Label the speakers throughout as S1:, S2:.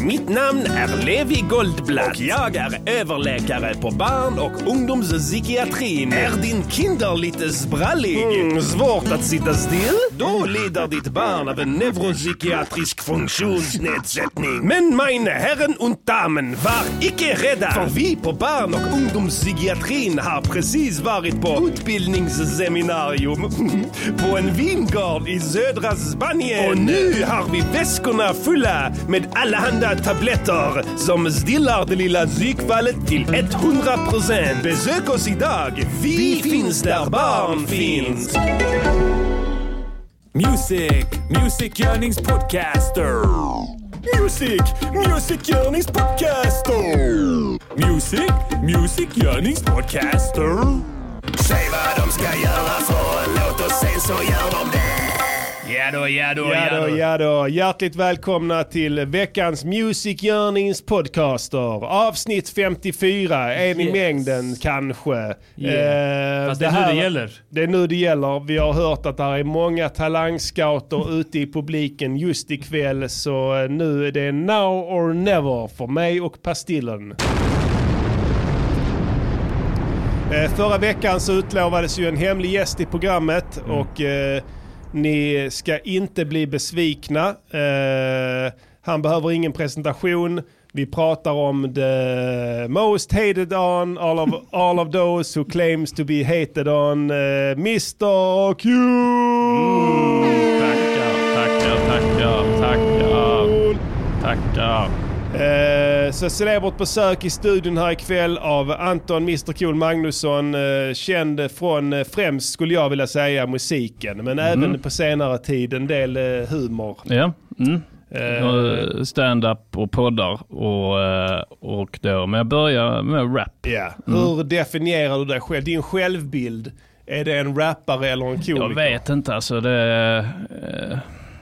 S1: Mitt namn är Levi Goldblatt och jag är överläkare på barn och ungdomspsykiatrin. Är din kinder lite sprallig? Mm, svårt att sitta still? Då lider ditt barn av en neuropsykiatrisk funktionsnedsättning. Men meine herren und damen, var icke rädda! För vi på barn och ungdomspsykiatrin har precis varit på utbildningsseminarium på en vingård i södra Spanien. Och nu har vi väskorna fulla med allehanda tabletter som stillar det lilla psykfallet till 100%. Besök oss idag. Vi finns där barn finns.
S2: Music, Music-görningspodcaster. Music, Music-görningspodcaster. Music, Music-görningspodcaster.
S1: Säg vad de ska göra för en låt och sen så gör de det. Ja då, ja då,
S3: Ja då, ja då. Hjärtligt välkomna till veckans Music Yearnings podcaster. Avsnitt 54, en i
S4: Yes.
S3: mängden kanske.
S4: Yeah.
S3: Eh,
S4: Fast det är nu det gäller.
S3: Det är nu det gäller. Vi har hört att det är många talangscouter ute i publiken just ikväll. Så eh, nu är det now or never för mig och Pastillen. Eh, Förra veckan så utlovades ju en hemlig gäst i programmet
S4: Mm.
S3: och eh, ni ska inte bli besvikna. Eh, han behöver ingen presentation. Vi pratar om the most hated on, all of, all of those who claims to be hated on, uh, Mr Q!
S4: Tackar, tackar, tackar, tackar, tackar.
S3: Eh, så celebert besök i studion här ikväll av Anton Mr Cool Magnusson. Eh, känd från eh, främst, skulle jag vilja säga, musiken. Men även på senare tid en del humor.
S4: Ja, mm. Och Stand-up och poddar och, och då, men jag börjar med rap.
S3: ja. Hur definierar du dig själv? Din självbild? Är det en rappare eller en komiker?
S4: Jag vet inte alltså det... eh,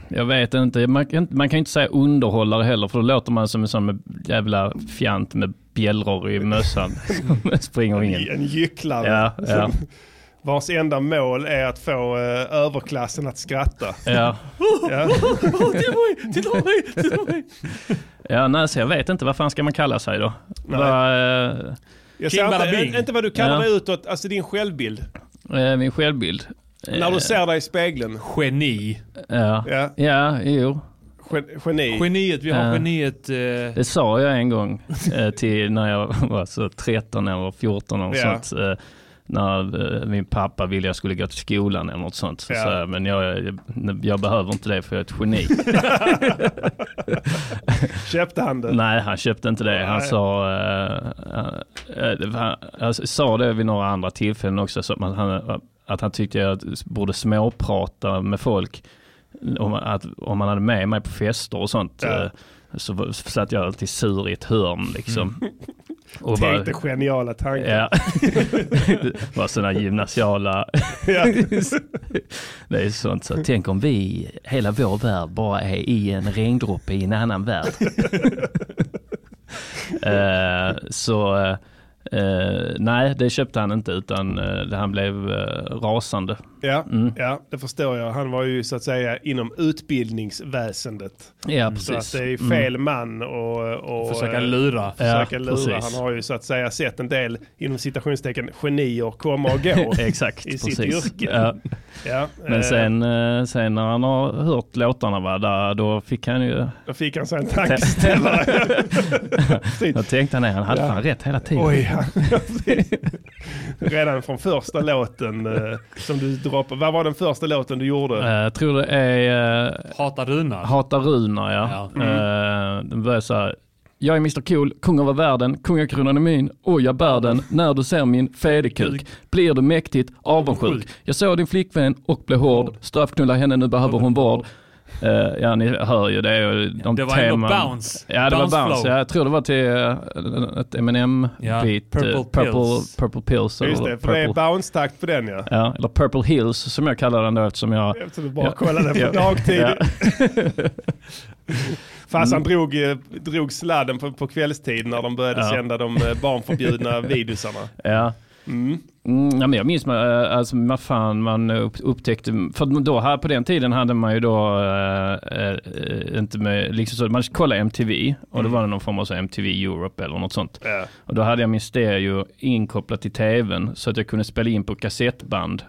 S4: Jag vet inte. Man kan, man kan inte säga underhållare heller för då låter man som en sån jävla fjant med bjällror i mössan. som springer ingen.
S3: en gycklare.
S4: Ja, ja.
S3: Vars enda mål är att få eh, överklassen att skratta.
S4: Ja.
S3: Ja.
S4: Ja, nej, så jag vet inte. Vad fan ska man kalla sig då?
S3: Nej.
S4: Vad, eh,
S3: Jag säger inte, inte vad du kallar
S4: Ja.
S3: dig utåt, alltså din självbild.
S4: eh, min självbild.
S3: När du ser dig i spegeln.
S5: Geni.
S4: Ja,
S3: Ja.
S4: ja jo.
S3: Gen- Geni.
S5: Geniet, vi har
S4: Ja.
S5: geniet. Eh,
S4: Det sa jag en gång eh, till när jag var så 13 eller 14 och
S3: Ja.
S4: sånt. Eh, när eh, min pappa ville jag skulle gå till skolan eller något sånt. Så
S3: Ja.
S4: sa jag, men jag, jag, jag behöver inte det för jag är ett geni.
S3: Köpte han det?
S4: Nej, han köpte inte det. Han
S3: Nej.
S4: sa, eh, eh, det var- jag sa det vid några andra tillfällen också, så att, han, att han tyckte jag borde småprata med folk. Om, att, om man hade med mig på fester och sånt.
S3: Ja.
S4: eh, Så satt jag alltid sur i ett hörn liksom. Och bara-
S3: Tänkte geniala tankar.
S4: Ja, det var sådana gymnasiala, det är sånt så. Tänk om vi, hela vår värld bara är i en regndroppe i en annan värld. Eh, så eh, nej, det köpte han inte utan eh, han blev eh, rasande.
S3: Ja,
S4: Mm.
S3: ja, det förstår jag. Han var ju så att säga inom utbildningsväsendet.
S4: Ja,
S3: Så att
S4: precis.
S3: det är fel man och, och
S5: försöka lura.
S3: försöka
S4: Ja,
S3: lura.
S4: precis.
S3: Han har ju så att säga sett en del inom citationstecken genier komma och gå
S4: Exakt,
S3: i sitt
S4: precis.
S3: yrke.
S4: Ja.
S3: Ja,
S4: Men sen, sen när han har hört låtarna, va, där, då fick han ju...
S3: Då fick han sig en tankeställare.
S4: Då tänkte han, han hade
S3: Ja.
S4: fan rätt hela tiden.
S3: Oj, ja. Redan från första låten eh, som du droppade. Vad var den första låten du gjorde?
S4: Eh, Jag tror det är uh,
S5: Hata runar.
S4: Hata Runar ja.
S5: Ja.
S4: Eh, den börjar så här. Jag är Mr Cool, kung över världen, kungakronan är min och jag bär den. När du ser min fäderkuk blir du mäktigt avundsjuk. Jag såg din flickvän och blev hård, straffknulla henne, nu behöver hon vård. Eh, ja, ni hör ju det. De
S5: Det var
S4: teman.
S5: ändå bounce.
S4: Ja, det
S5: Bounce
S4: var bounce. Ja, jag tror det var till uh, ett M&M
S5: Ja. Purple
S4: eh, purple,
S5: Pills.
S4: purple Pills.
S3: Just det, för det är
S4: purple,
S3: bounce-takt på den ja.
S4: ja, eller Purple Hills som jag kallar den då eftersom jag...
S3: Eftersom du bara
S4: Ja.
S3: kollade på dagtid. Fast han
S4: Mm.
S3: drog, drog sladden på, på kvällstid när de började
S4: Ja.
S3: sända de barnförbjudna videosarna.
S4: Ja.
S3: Mm.
S4: Mm, ja, men jag minns man, eh, alltså, vad fan man upp, upptäckte, för då här på den tiden hade man ju då äh, inte med, liksom så, man kollade MTV och då var det någon form av så MTV Europe eller något sånt.
S3: Ja.
S4: Och då hade jag min stereo inkopplat till tvn så att jag kunde spela in på kassettband.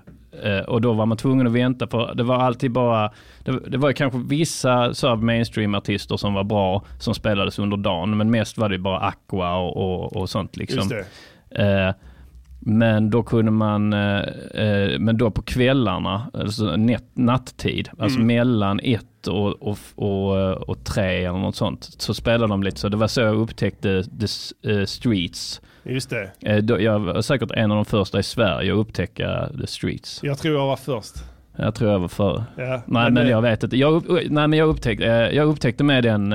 S4: Och då var man tvungen att vänta för det var alltid bara, det, det var kanske vissa så mainstream-artister som var bra som spelades under dagen men mest var det bara Aqua och, och, och sånt liksom.
S3: Just det.
S4: Eh, men då kunde man, eh, eh, men då på kvällarna, alltså nät, natttid, alltså
S3: Mm.
S4: mellan ett och, och, och, eh, och tre eller något sånt, så spelade de lite så. Det var så jag upptäckte The eh, Streets.
S3: Just det.
S4: Eh, då, jag var säkert en av de första i Sverige att upptäcka The Streets.
S3: Jag tror jag var först.
S4: Jag tror jag var för.
S3: Ja.
S4: Nej men
S3: det-
S4: jag vet inte. Jag, nej, men jag, upptäckte, jag upptäckte med den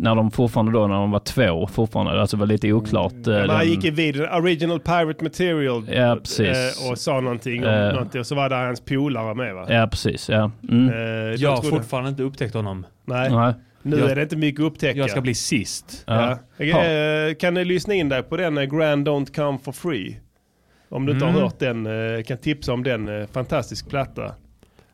S4: när de fortfarande då, när de var två fortfarande, alltså var lite oklart. eh,
S3: Ja, men han gick i videon, original pirate material.
S4: Ja, precis.
S3: eh, Och sa någonting om
S4: Eh.
S3: någonting. Och så var det hans polare med va?
S4: Ja precis, ja. Mm.
S3: Eh, jag
S5: har fortfarande inte upptäckt honom.
S3: Nej,
S4: Nej.
S3: nu
S5: Jag-
S3: är det inte mycket att upptäcka.
S5: Jag ska bli sist.
S3: Ja.
S4: Ja.
S3: Eh, Kan ni lyssna in dig på den eh, Grand Don't Come For Free? Om du inte
S5: Mm.
S3: har hört den, eh, kan tipsa om den. eh, Fantastisk platta.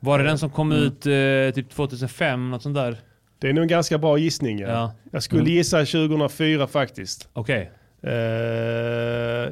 S5: Var det den som kom
S3: Mm.
S5: ut eh, typ 2005, något sånt där?
S3: Det är nog en ganska bra gissning. Ja.
S5: Ja.
S3: Jag skulle
S4: Mm.
S3: gissa 2004 faktiskt.
S5: Okej.
S3: Eh,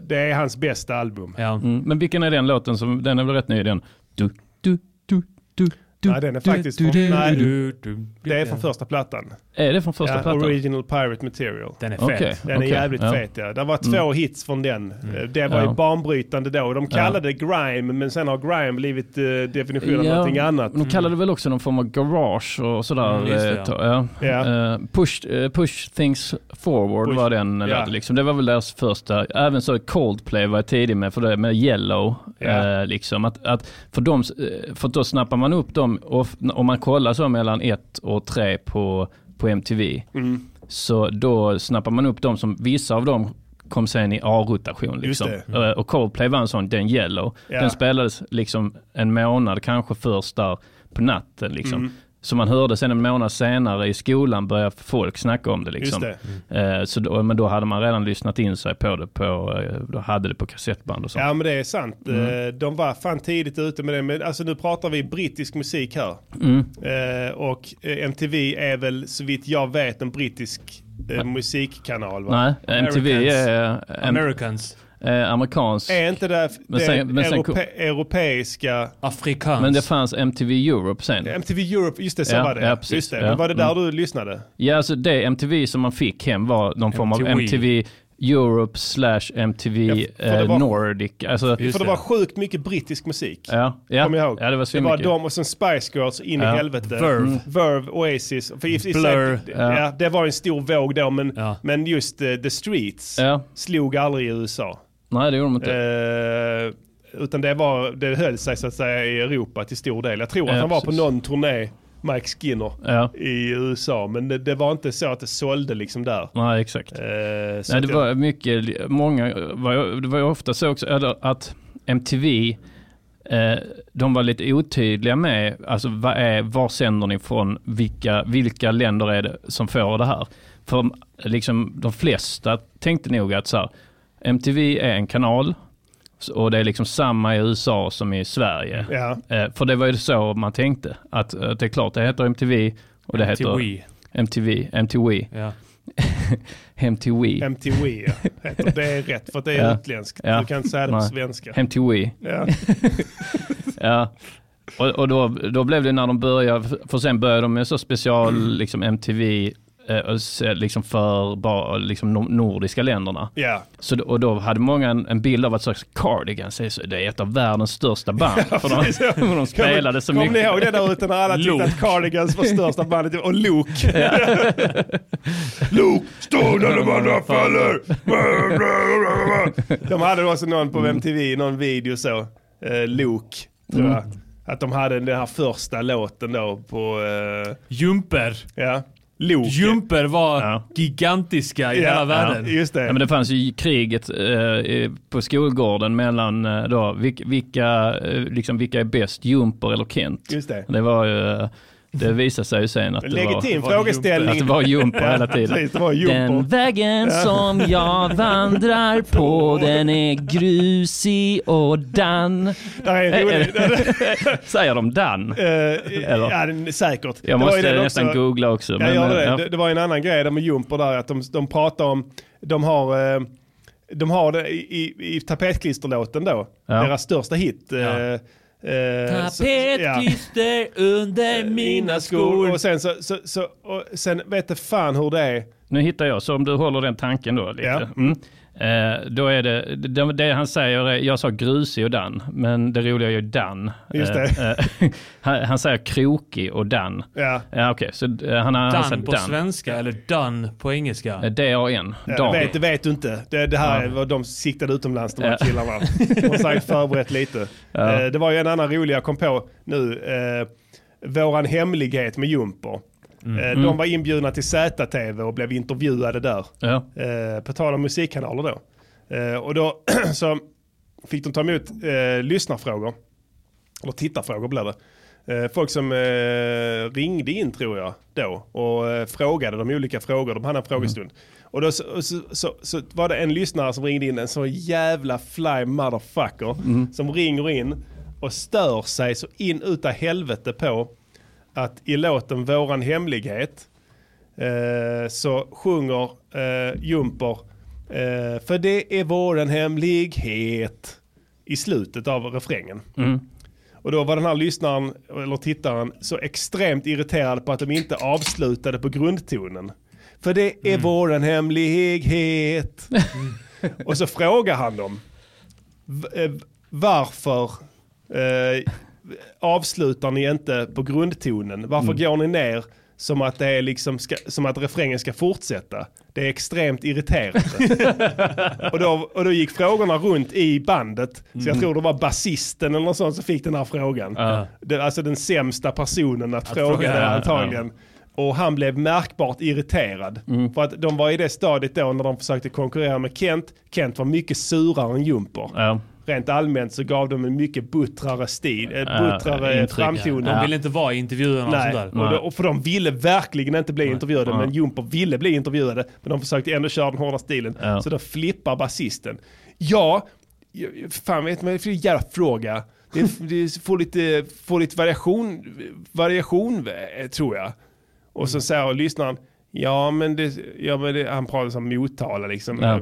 S3: det är hans bästa album.
S5: Ja.
S4: Mm. Men vilken är den låten som, den är väl rätt ny den? Du, du, du, du,
S3: Nej, den är faktiskt
S4: du,
S3: från-
S4: du,
S3: nej,
S4: du.
S5: Du, du.
S3: Det är från första plattan.
S4: Är det från första
S3: ja,
S4: plattan?
S3: Original Pirate Material.
S5: Den är fet.
S4: Okej.
S3: Den är jävligt
S4: ja.
S3: fet ja. Det var två hits från den. Eh, Det var
S4: Ja.
S3: ju banbrytande då. De kallade det grime, men sen har grime blivit uh, definitionen av någonting annat.
S4: De kallade väl också någon form av garage och sådär.
S5: Mm, det,
S4: eh,
S5: ja.
S4: Ja. Eh, push, eh, push things forward
S3: Push-
S4: var den. låten, Liksom. Det var väl deras första. Även så Coldplay var jag tidig med, för det, med Yellow. Eh, liksom. att, att för, dem, eh, för då snappar man upp dem, och f- om man kollar så mellan ett och tre på, på MTV.
S3: Mm.
S4: Så då snappar man upp dem som, vissa av dem kom sen i A-rotation. Liksom.
S3: Just
S4: Eh, Och Coldplay var en sån, den Yellow.
S3: Ja.
S4: Den spelades liksom en månad kanske först där på natten. Liksom.
S3: Mm.
S4: Så man hörde sen en månad senare i skolan börja folk snacka om det. Liksom.
S3: Just det.
S4: Eh, så då, men då hade man redan lyssnat in sig på det, på, eh, då hade det på kassettband och sånt.
S3: Ja men det är sant.
S4: Mm.
S3: Eh, De var fan tidigt ute med det. Men alltså nu pratar vi brittisk musik här.
S4: Mm.
S3: Och MTV är väl så vitt jag vet en brittisk musikkanal va?
S4: Nej, MTV
S5: Americans.
S4: är
S5: Americans.
S4: Eh, amerikansk.
S3: Är inte det,
S4: Men
S3: det
S4: sen- men sen-
S3: europe, europeiska...
S5: Afrikans.
S4: Men det fanns MTV Europe sen.
S3: MTV Europe, just det så
S4: Ja,
S3: var det.
S4: ja, precis.
S3: just det.
S4: Ja,
S3: Men var det där
S4: mm.
S3: du lyssnade?
S4: Ja, alltså det MTV som man fick hem var någon form av
S5: MTV.
S4: MTV Europe slash MTV
S3: Ja, det
S4: eh,
S3: var-
S4: Nordic. Alltså,
S3: För det
S5: det.
S3: var sjukt mycket brittisk musik.
S4: ja, ja,
S3: jag ihåg.
S4: ja, det var
S3: Det
S4: så
S3: var
S4: mycket.
S3: de och sen Spice Girls in i
S4: Ja.
S3: helvete.
S5: Verve.
S3: Mm. Verve, Oasis. För i, i,
S5: Blur.
S3: ja.
S4: Ja.
S3: det var en stor våg då men,
S5: Ja.
S3: men just eh, The Streets
S4: Ja,
S3: slog aldrig i USA.
S4: Nej det gjorde de inte.
S3: Eh, utan det, var, det höll sig så att säga i Europa till stor del. Jag tror att
S4: Ja,
S3: han var på
S4: precis.
S3: någon turné, Mike Skinner,
S4: Ja,
S3: i USA. Men det, det var inte så att det sålde liksom där.
S4: nej exakt.
S3: Eh,
S4: Nej, det var mycket, många, var det var ju ofta så också eller att MTV, eh, de var lite otydliga med, alltså vad är, var sänder ni från, vilka, vilka länder är det som får det här? För liksom de flesta tänkte nog att så här, MTV är en kanal och det är liksom samma i USA som i Sverige.
S3: Ja,
S4: Eh, för det var ju så man tänkte, att, att det är klart det heter MTV och det heter
S5: MTV.
S4: MTV, MTV,
S5: Ja.
S4: MTV.
S3: MTV ja. Det är rätt för att det är
S4: Ja.
S3: utländskt.
S4: Ja.
S3: Du kan inte säga det på
S4: Nej.
S3: svenska.
S4: MTV.
S3: Ja.
S4: Ja. Och, och då, då blev det när de började, för sen började de med så special liksom MTV eh, liksom för bara liksom de nordiska länderna.
S3: ja.
S4: Så, då- och då hade många en, en bild av att så, Cardigans är, det är ett av världens största band. för de, för de spelade så
S3: Kommer
S4: mycket.
S3: ni ihåg det där ute när alla tyckte att Cardigans var största bandet? Och Luke. Luke, stå när de andra faller. De hade också någon på MTV, någon video så. Eh, Luke, tror jag. Att de hade den här första låten då på, eh,
S5: Jumper.
S3: ja, Luke.
S5: Jumper var
S4: Ja.
S5: gigantiska i
S3: Ja,
S5: hela världen.
S3: Just det.
S4: Ja, men det fanns ju kriget eh, på skolgården mellan eh, då, vilka, vilka, eh, liksom, vilka är bäst, Jumper eller Kent?
S3: Just det.
S4: Det var ju, Det visade sig ju sen att det var,
S5: var
S3: frågeställning.
S4: att det var jumper hela tiden.
S3: Precis,
S4: Den vägen som jag vandrar på den är grusig och dan. Säger de dan?
S3: Eh, ja, den är säkert.
S4: Jag
S3: Det
S4: måste nästan
S3: också-
S4: googla också.
S3: Det.
S4: ja.
S3: det. Det var en annan grej där med Jumper där, att de, de pratar om, de har, eh, de har det i, i, i tapetklisterlåten då,
S4: Ja.
S3: deras största hit.
S5: Ja.
S3: eh, eh, så- ja.
S5: Under mina skor.
S3: Och sen så, så, så och sen vet jag fan hur det är.
S4: Nu hittar jag, så om du håller den tanken då lite.
S3: Ja.
S4: Mm. Eh, då är det, det, det han säger, är, jag sa grusig och dan, men det roliga är ju dan.
S3: Just det.
S4: Eh, eh, han, han säger krokig och dan.
S3: Ja.
S4: Ja okej, så eh, han har han säger
S5: Dan på svenska eller done på engelska.
S4: Eh, D-A-N,
S3: Ja,
S4: dan.
S3: det, vet, det vet du inte. Det, det här
S4: Ja.
S3: är vad de siktade utomlands, de här
S4: Ja.
S3: killarna. De har säkert förberett lite.
S4: Ja.
S3: Eh, det var ju en annan rolig jag kom på nu. Eh, våran hemlighet med Jumper. Eh, de var inbjudna till ZTV och blev intervjuade där.
S4: Ja.
S3: Eh, på tal om musikkanaler då. Eh, och då så fick de ta emot eh, lyssnarfrågor. Eller tittarfrågor blev det. Eh, folk som eh, ringde in tror jag då och eh, frågade de olika frågor. De hade en frågestund. Och då så, så, så, så var det en lyssnare som ringde in, en så jävla fly motherfucker. Som ringer in och stör sig så in utav helvete på att i låten Våran hemlighet eh, så sjunger eh, Jumper eh, För det är våran hemlighet i slutet av refrängen.
S4: Mm.
S3: Och då var den här lyssnaren, eller tittaren, så extremt irriterad på att de inte avslutade på grundtonen. För det är våran hemlighet. Och så frågar han dem, eh, varför eh, avslutar ni inte på grundtonen? Varför går ni ner som att, det är liksom ska, som att refrängen ska fortsätta? Det är extremt irriterande. och, då, och då gick frågorna runt i bandet. Så jag tror det var basisten eller något sånt som fick den här frågan.
S4: Ja.
S3: Det, alltså den sämsta personen att,
S5: fråga,
S3: fråga det antagligen. Och han blev märkbart irriterad.
S4: Mm.
S3: För att de var i det stadiet då när de försökte konkurrera med Kent. Kent var mycket surare än Jumper.
S4: Ja.
S3: Rent allmänt så gav de en mycket buttrare stil,
S4: Ja,
S3: buttrare framtoning.
S5: De vill inte vara i intervjuerna och
S3: Nej,
S5: sådär.
S3: och, då, och för de ville verkligen inte bli intervjuade,
S4: Nej.
S3: men Jumper ville bli intervjuade. Men de försökte ändå köra den hårda stilen.
S4: Ja.
S3: Så då flippar basisten. Ja, jag- fan vet man, det är en jävla fråga. Det, det får, lite, får lite variation, variation tror jag. Och så säger lyssnaren, ja men, det, ja, men det, han pratar som Motala liksom.
S4: Ja.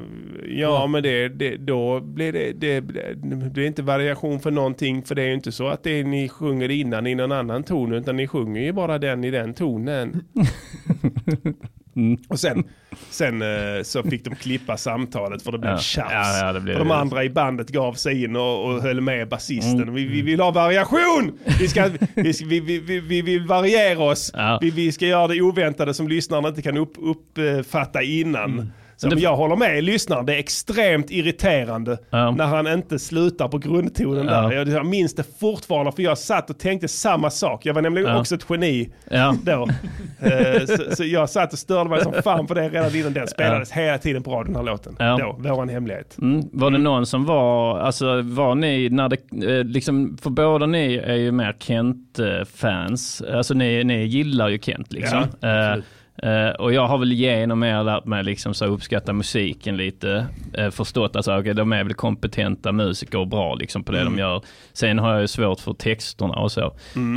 S3: Ja, men det, det, då blir det, det, det blir inte variation för någonting. För det är ju inte så att det ni sjunger innan i någon annan ton. Utan ni sjunger ju bara den i den tonen. Och sen, sen eh, så fick de klippa samtalet för det blev
S4: Ja.
S3: tjafs.
S4: Ja, ja, det blev-
S3: för de andra i bandet gav sig in och, och höll med basisten. Vi, vi vill ha variation! Vi, ska, vi, vi, vi, vi, vi vill variera oss. Vi, ska göra det oväntade som lyssnarna inte kan upp, uppfatta innan. Så
S4: det-
S3: jag håller med lyssnaren, det är extremt irriterande
S4: Ja.
S3: när han inte slutar på grundtonen
S4: Ja.
S3: där. Jag, jag minns det fortfarande för jag satt och tänkte samma sak. Jag var nämligen
S4: Ja.
S3: också ett geni
S4: Ja.
S3: då. Eh, så, så jag satt och störde mig som fan på det redan innan den spelades hela tiden på radion, den här låten.
S4: Ja.
S3: Då, Våran hemlighet.
S4: Mm. Var det någon som var, alltså var ni, när det, eh, liksom, för båda ni är ju mer Kent-fans, alltså ni, ni gillar ju Kent liksom. Eh, eh, och jag har väl genom er lärt mig liksom så uppskatta musiken lite, eh, förstått att okay, de är väl kompetenta musiker och bra liksom på det de gör. Sen har jag ju svårt för texterna och så.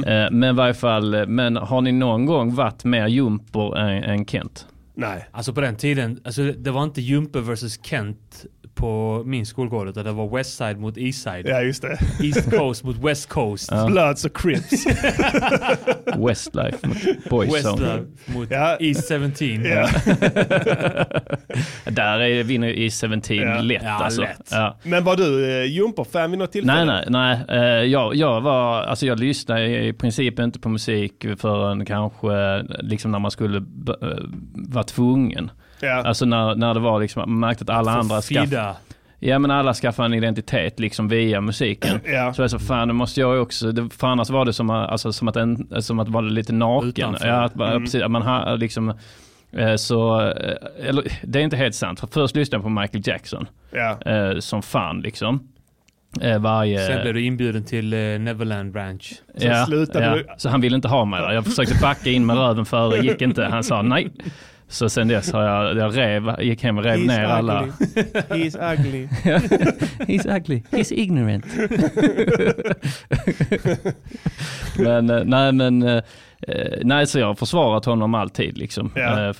S4: Eh, men i varje fall, men har ni någon gång varit mer jumper än, än Kent?
S3: Nej.
S5: Alltså på den tiden, alltså det var inte Jumper versus Kent på min skolgård utan det var Westside mot Eastside.
S3: Ja, just det.
S5: East Coast mot West Coast.
S3: Bloods och Crips.
S4: Westlife mot Boyzone.
S5: Westside mot
S3: Ja.
S5: East 17.
S3: ja.
S4: Där är, vinner ju East 17
S3: Ja.
S4: lätt
S5: Ja,
S4: alltså.
S5: lätt.
S4: Ja.
S3: Men var du eh, Jumper-fan vid något tillfälle?
S4: Nej, nej, nej. Eh, jag, jag var, alltså jag lyssnade i princip inte på musik förrän kanske liksom när man skulle eh, vara tvungen.
S3: Ja.
S4: Alltså när, när det var liksom, man märkte att alla andra skaffade, ja men alla skaffade en identitet liksom via musiken.
S3: Ja.
S4: Så jag så fan det måste jag också, det, för annars var det som, att- alltså, som att, en, som att vara lite naken.
S5: Utanför.
S4: Ja, att, bara- precis, att man har liksom, eh, så, eh, eller det är inte helt sant. För först lyssnade jag på Michael Jackson
S3: Ja.
S4: eh, som fan liksom. eh, varje...
S5: Sen blev du inbjuden till Neverland Ranch.
S3: Så slutade du-
S4: Så han ville inte ha mig där. Jag försökte backa in med röven före, gick inte. Han sa nej. Så sen dess har jag, jag rev, gick hem och rev ner alla.
S3: ugly. He's ugly.
S4: He's ugly, he's ignorant. men eh, nej men, eh, eh, nej så jag har försvarat honom alltid liksom.
S3: Ja.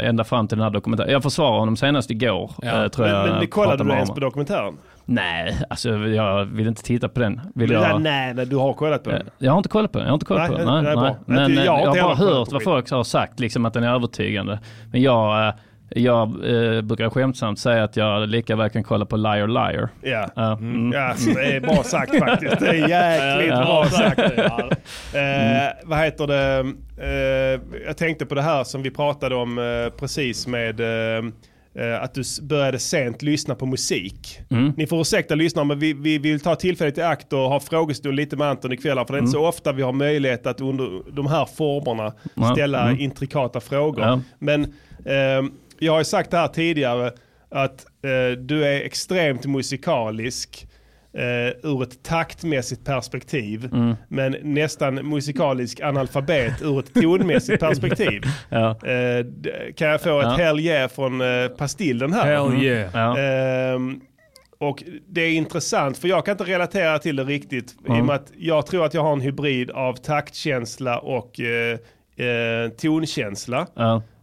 S4: Ända fram till den här dokumentären. Jag försvarade honom senast igår.
S5: Ja.
S4: tror jag
S3: Men, men kollade du ens på dokumentären?
S4: Nej, alltså jag vill inte titta på den. Vill
S3: Ja,
S4: jag...
S3: nej, nej, du har kollat på
S4: Eh,
S3: den.
S4: Jag har inte kollat på den. Jag har inte kollat
S3: Nej,
S4: på den. Nej, nej.
S3: bra.
S4: Men
S3: Jag
S4: eh, jag,
S3: inte
S4: har bara hört vad folk har sagt, liksom att den är övertygande. Men jag, eh, jag eh, brukar skämtsamt säga att jag lika väl kan kolla på Liar Liar.
S3: Ja.
S4: Ja, mm.
S3: Ja, så det är bra sagt faktiskt. Det är jäkligt bra sagt. Eh, vad heter det? Eh, jag tänkte på det här som vi pratade om eh, precis med eh, eh, att du började sent lyssna på musik.
S4: Mm.
S3: Ni får ursäkta lyssnarna men vi, vi vill ta tillfället i akt och ha frågestund lite med Anton ikväll. För det är inte så ofta vi har möjlighet att under de här formerna ställa
S4: mm.
S3: intrikata frågor.
S4: Ja.
S3: Men eh, jag har ju sagt det här tidigare att eh, du är extremt musikalisk eh, ur ett taktmässigt perspektiv.
S4: Mm.
S3: Men nästan musikalisk analfabet ur ett tonmässigt perspektiv.
S4: Ja.
S3: Eh, kan jag få ett
S4: Ja.
S3: hell yeah från eh, Pastillen här?
S5: Hell yeah.
S4: Ja.
S3: Ehm, och det är intressant för jag kan inte relatera till det riktigt. I och
S4: Mm.
S3: med att jag tror att jag har en hybrid av taktkänsla och eh, eh, tonkänsla.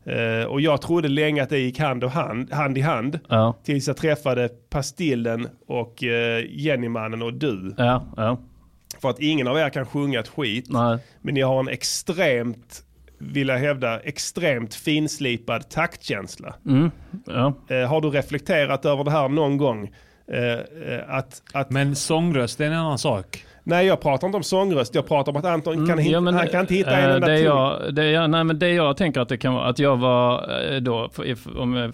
S3: Eh, och jag trodde länge att det gick hand, och hand, hand i hand.
S4: Ja.
S3: Tills jag träffade Pastillen och eh, Jennymannen och du.
S4: Ja. Ja.
S3: För att ingen av er kan sjunga ett skit.
S4: Nej.
S3: Men ni har en extremt, vill jag hävda, extremt finslipad taktkänsla.
S4: Mm. Ja.
S3: Eh, har du reflekterat över det här någon gång? Att, att,
S5: Men sångröst är en annan sak.
S3: Nej, jag pratar inte om sångröst. Jag pratar om att Anton kan,
S4: Mm,
S3: hit,
S4: ja, men,
S3: han kan inte hitta
S4: eh,
S3: en enda
S4: det
S3: ton.
S4: jag, det jag, nej, men det jag tänker att det kan vara, att jag var eh, då, om jag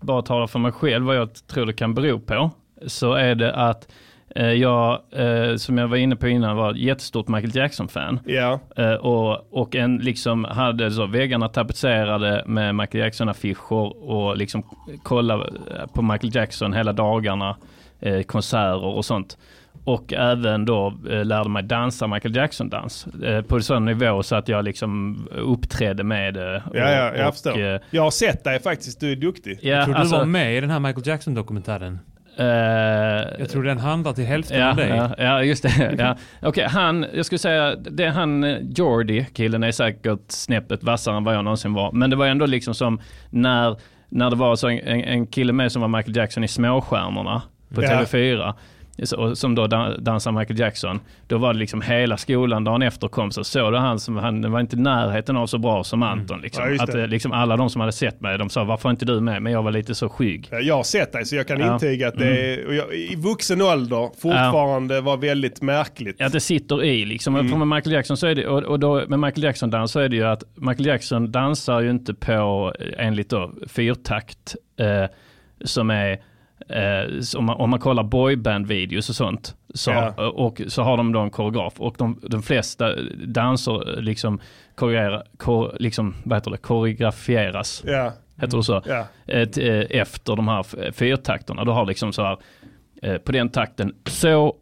S4: bara talar för mig själv, vad jag tror det kan bero på, så är det att eh, jag, eh, som jag var inne på innan, var ett jättestort Michael Jackson-fan.
S3: Ja,
S4: Eh, och, och en liksom hade så väggarna tapetserade med Michael Jackson-affischer och liksom kolla på Michael Jackson hela dagarna, eh, konserter och sånt. Och även då eh, lärde mig dansa Michael Jackson-dans eh, på en sån nivå så att jag liksom uppträdde med det.
S3: ja, ja jag
S4: och,
S3: förstår.
S4: eh,
S3: jag har sett dig faktiskt, du är duktig.
S4: ja,
S5: Jag tror
S4: alltså,
S5: du var med i den här Michael Jackson-dokumentären.
S4: eh,
S5: Jag tror den handlar till hälften
S4: Ja,
S5: om dig.
S4: ja, ja, just det. Ja. Okej, han, jag skulle säga, det är han, Jordi, killen är säkert snäppet vassare än vad jag någonsin var. Men det var ändå liksom som när, när det var så en, en en kille med som var Michael Jackson i Småstjärnorna på
S3: Ja.
S4: TV4. Som då dan- dansar Michael Jackson. Då var det liksom hela skolan dagen efter kom så såg du han som, han var inte i närheten av så bra som Anton. Liksom.
S3: Ja,
S4: att eh, liksom alla de som hade sett mig, de sa varför är inte du med? Men jag var lite så skygg.
S3: Jag har sett dig så jag kan
S4: Ja. Mm.
S3: intyga att det är, och jag, i vuxen ålder fortfarande var väldigt märkligt.
S4: Att det sitter i liksom.
S3: Mm.
S4: För med Michael Jackson så är det, och, och då med Michael Jackson dans så är det ju att Michael Jackson dansar ju inte på, enligt då, fyrtakt, eh, som är, eh, som man, om man kollar boyband-videos och sånt, så,
S3: Ja.
S4: och så har de då en koreograf och de, de flesta danser eh, liksom, koreogra, kor, liksom vad heter det, koreografieras,
S3: Ja,
S4: heter det så?
S3: ja.
S4: eh, t- eh, efter de här fyrtakterna. Du har liksom så här, eh, på den takten, så,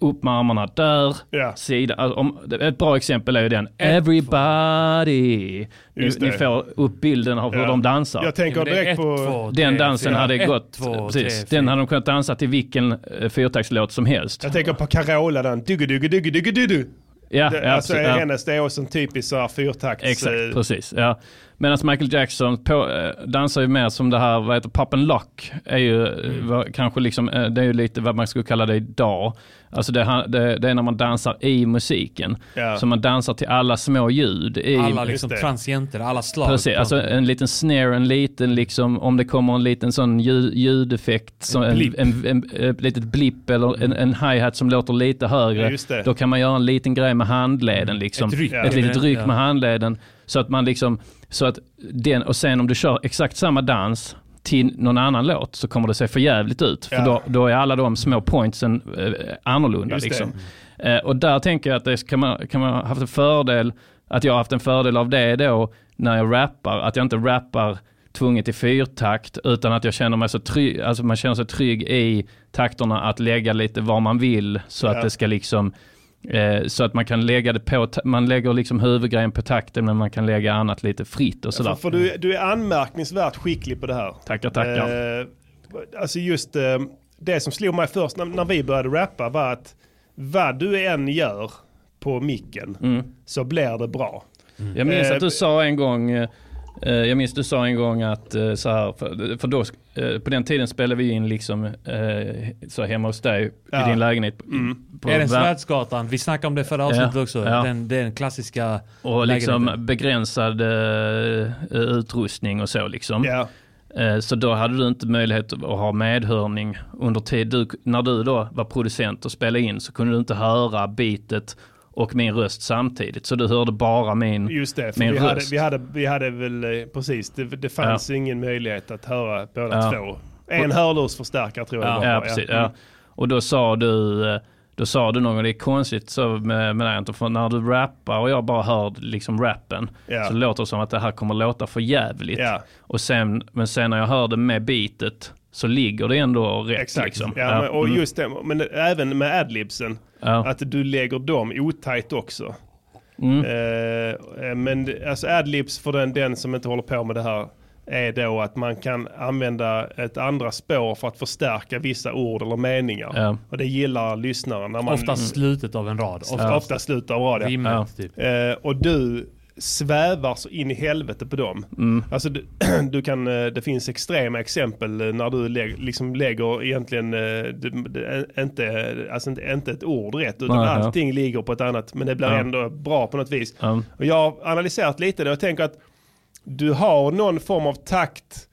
S4: upp med armarna där,
S3: Ja.
S4: sida. Alltså, om, ett bra exempel är ju den, everybody. Ni,
S3: Just
S4: ni
S3: det.
S4: får upp bilden av hur
S3: Ja.
S4: de dansar.
S3: Jag tänker direkt
S5: ett,
S3: på...
S5: två,
S4: den dansen
S5: fyra.
S4: hade
S5: Ett,
S4: gått,
S5: två,
S4: precis,
S5: tre,
S4: den hade de kunnat dansa till vilken eh, fyrtaktslåt som helst.
S3: Jag tänker på Carola den. Duggu, duggu, duggu, duggu, duggu.
S4: Ja,
S3: Det,
S4: ja,
S3: alltså
S4: precis, ja.
S3: hennes, det är också en typisk så här fyrtakts...
S4: Exakt, precis. Ja. Medan Michael Jackson på, eh, dansar ju mer som det här, vad heter Pop and Lock, är ju eh, vad- kanske liksom, eh, det är ju lite vad man skulle kalla det idag. Alltså det, det, det är när man dansar i musiken.
S3: Ja.
S4: Så man dansar till alla små ljud. I,
S5: Alla liksom
S3: det.
S5: transienter, alla slag.
S4: Precis, alltså en liten snare, en liten liksom, om det kommer en liten sån ljud, ljudeffekt, som en,
S5: blipp.
S4: en, en, ett litet blipp eller en, en hi-hat som låter lite
S3: Ja,
S4: högre.
S3: det.
S4: Då kan man göra en liten grej med handleden liksom.
S5: Ett ryck.
S4: Ett litet ryck
S5: Ja.
S4: med handleden. Så att man liksom, så att den, och sen om du kör exakt samma dans till någon annan låt så kommer det se för jävligt ut. För
S3: Ja.
S4: då, då är alla de små pointsen eh, annorlunda. Liksom. Eh, och där tänker jag att det kan man, kan man ha haft en fördel, att jag har haft en fördel av det då när jag rappar, att jag inte rappar tvunget i fyrtakt utan att jag känner mig så trygg, alltså man känner sig trygg i takterna att lägga lite var man vill så
S3: Ja.
S4: att det ska liksom eh, så att man kan lägga det på, man lägger liksom huvudgrejen på takten men man kan lägga annat lite fritt och sådär.
S3: För, för du, du är anmärkningsvärt skicklig på det här.
S4: Tackar, tackar.
S3: Eh, alltså just eh, det som slog mig först när, när vi började rappa var att vad du än gör på micken
S4: Mm.
S3: så blir det bra.
S4: Jag minns att du sa en gång, jag minns du sa en gång att så här, för då, eh, på den tiden spelade vi in liksom eh, så hemma hos dig
S3: Ja.
S4: i din lägenhet.
S3: Mm.
S4: På,
S5: Är det
S4: vär-
S5: Svärdsgatan? Vi snackade om det förra avsnittet
S4: Ja,
S5: också.
S4: ja.
S5: Den, den klassiska
S4: och liksom
S5: lägenheten.
S4: begränsad eh, utrustning och så liksom.
S3: Ja,
S4: Eh, Så då hade du inte möjlighet att ha medhörning under tid. Du, när du då var producent och spelade in så kunde du inte höra beatet och min röst samtidigt. Så du hörde bara min...
S3: just det.
S4: Min
S3: vi, hade,
S4: röst.
S3: vi, hade, vi hade väl eh, precis, det, det fanns ingen möjlighet att höra båda
S4: Ja.
S3: två. En hörlursförstärkare tror jag
S5: Ja.
S3: det var.
S4: Ja, precis. Ja. Och då sa du, eh, då sa du gång, det är konstigt så med, med Anton, för när du rappar och jag bara hör liksom rappen
S3: Ja.
S4: så låter det som att det här kommer låta för jävligt.
S3: Ja.
S4: Och sen, men sen när jag hör det med beatet så ligger det ändå rätt.
S3: Exakt.
S4: Liksom.
S3: Ja, men, och
S4: mm.
S3: just det, men även med adlibsen.
S4: ja.
S3: Att du lägger dem otajt också.
S4: Mm.
S3: Eh, men det- alltså adlibs för den, den som inte håller på med det här är då att man kan använda ett andra spår för att förstärka vissa ord eller meningar.
S4: Ja.
S3: Och det gillar lyssnaren. När man,
S5: Ofta slutet av en rad.
S3: ofta,
S5: ofta
S3: slutet av rad. ja.
S5: rimmet
S4: Ja.
S5: typ.
S3: Eh, och du svävar så in i helvete på dem.
S4: Mm.
S3: Alltså du, du kan, eh, det finns extrema exempel eh, när du lägg, liksom lägger egentligen eh, det, det, inte, alltså inte, inte ett ord rätt utan
S4: Nej, ja.
S3: allting ligger på ett annat men det blir
S4: Ja.
S3: ändå bra på något vis.
S4: Ja.
S3: Och jag har analyserat lite det och tänker att du har någon form av takt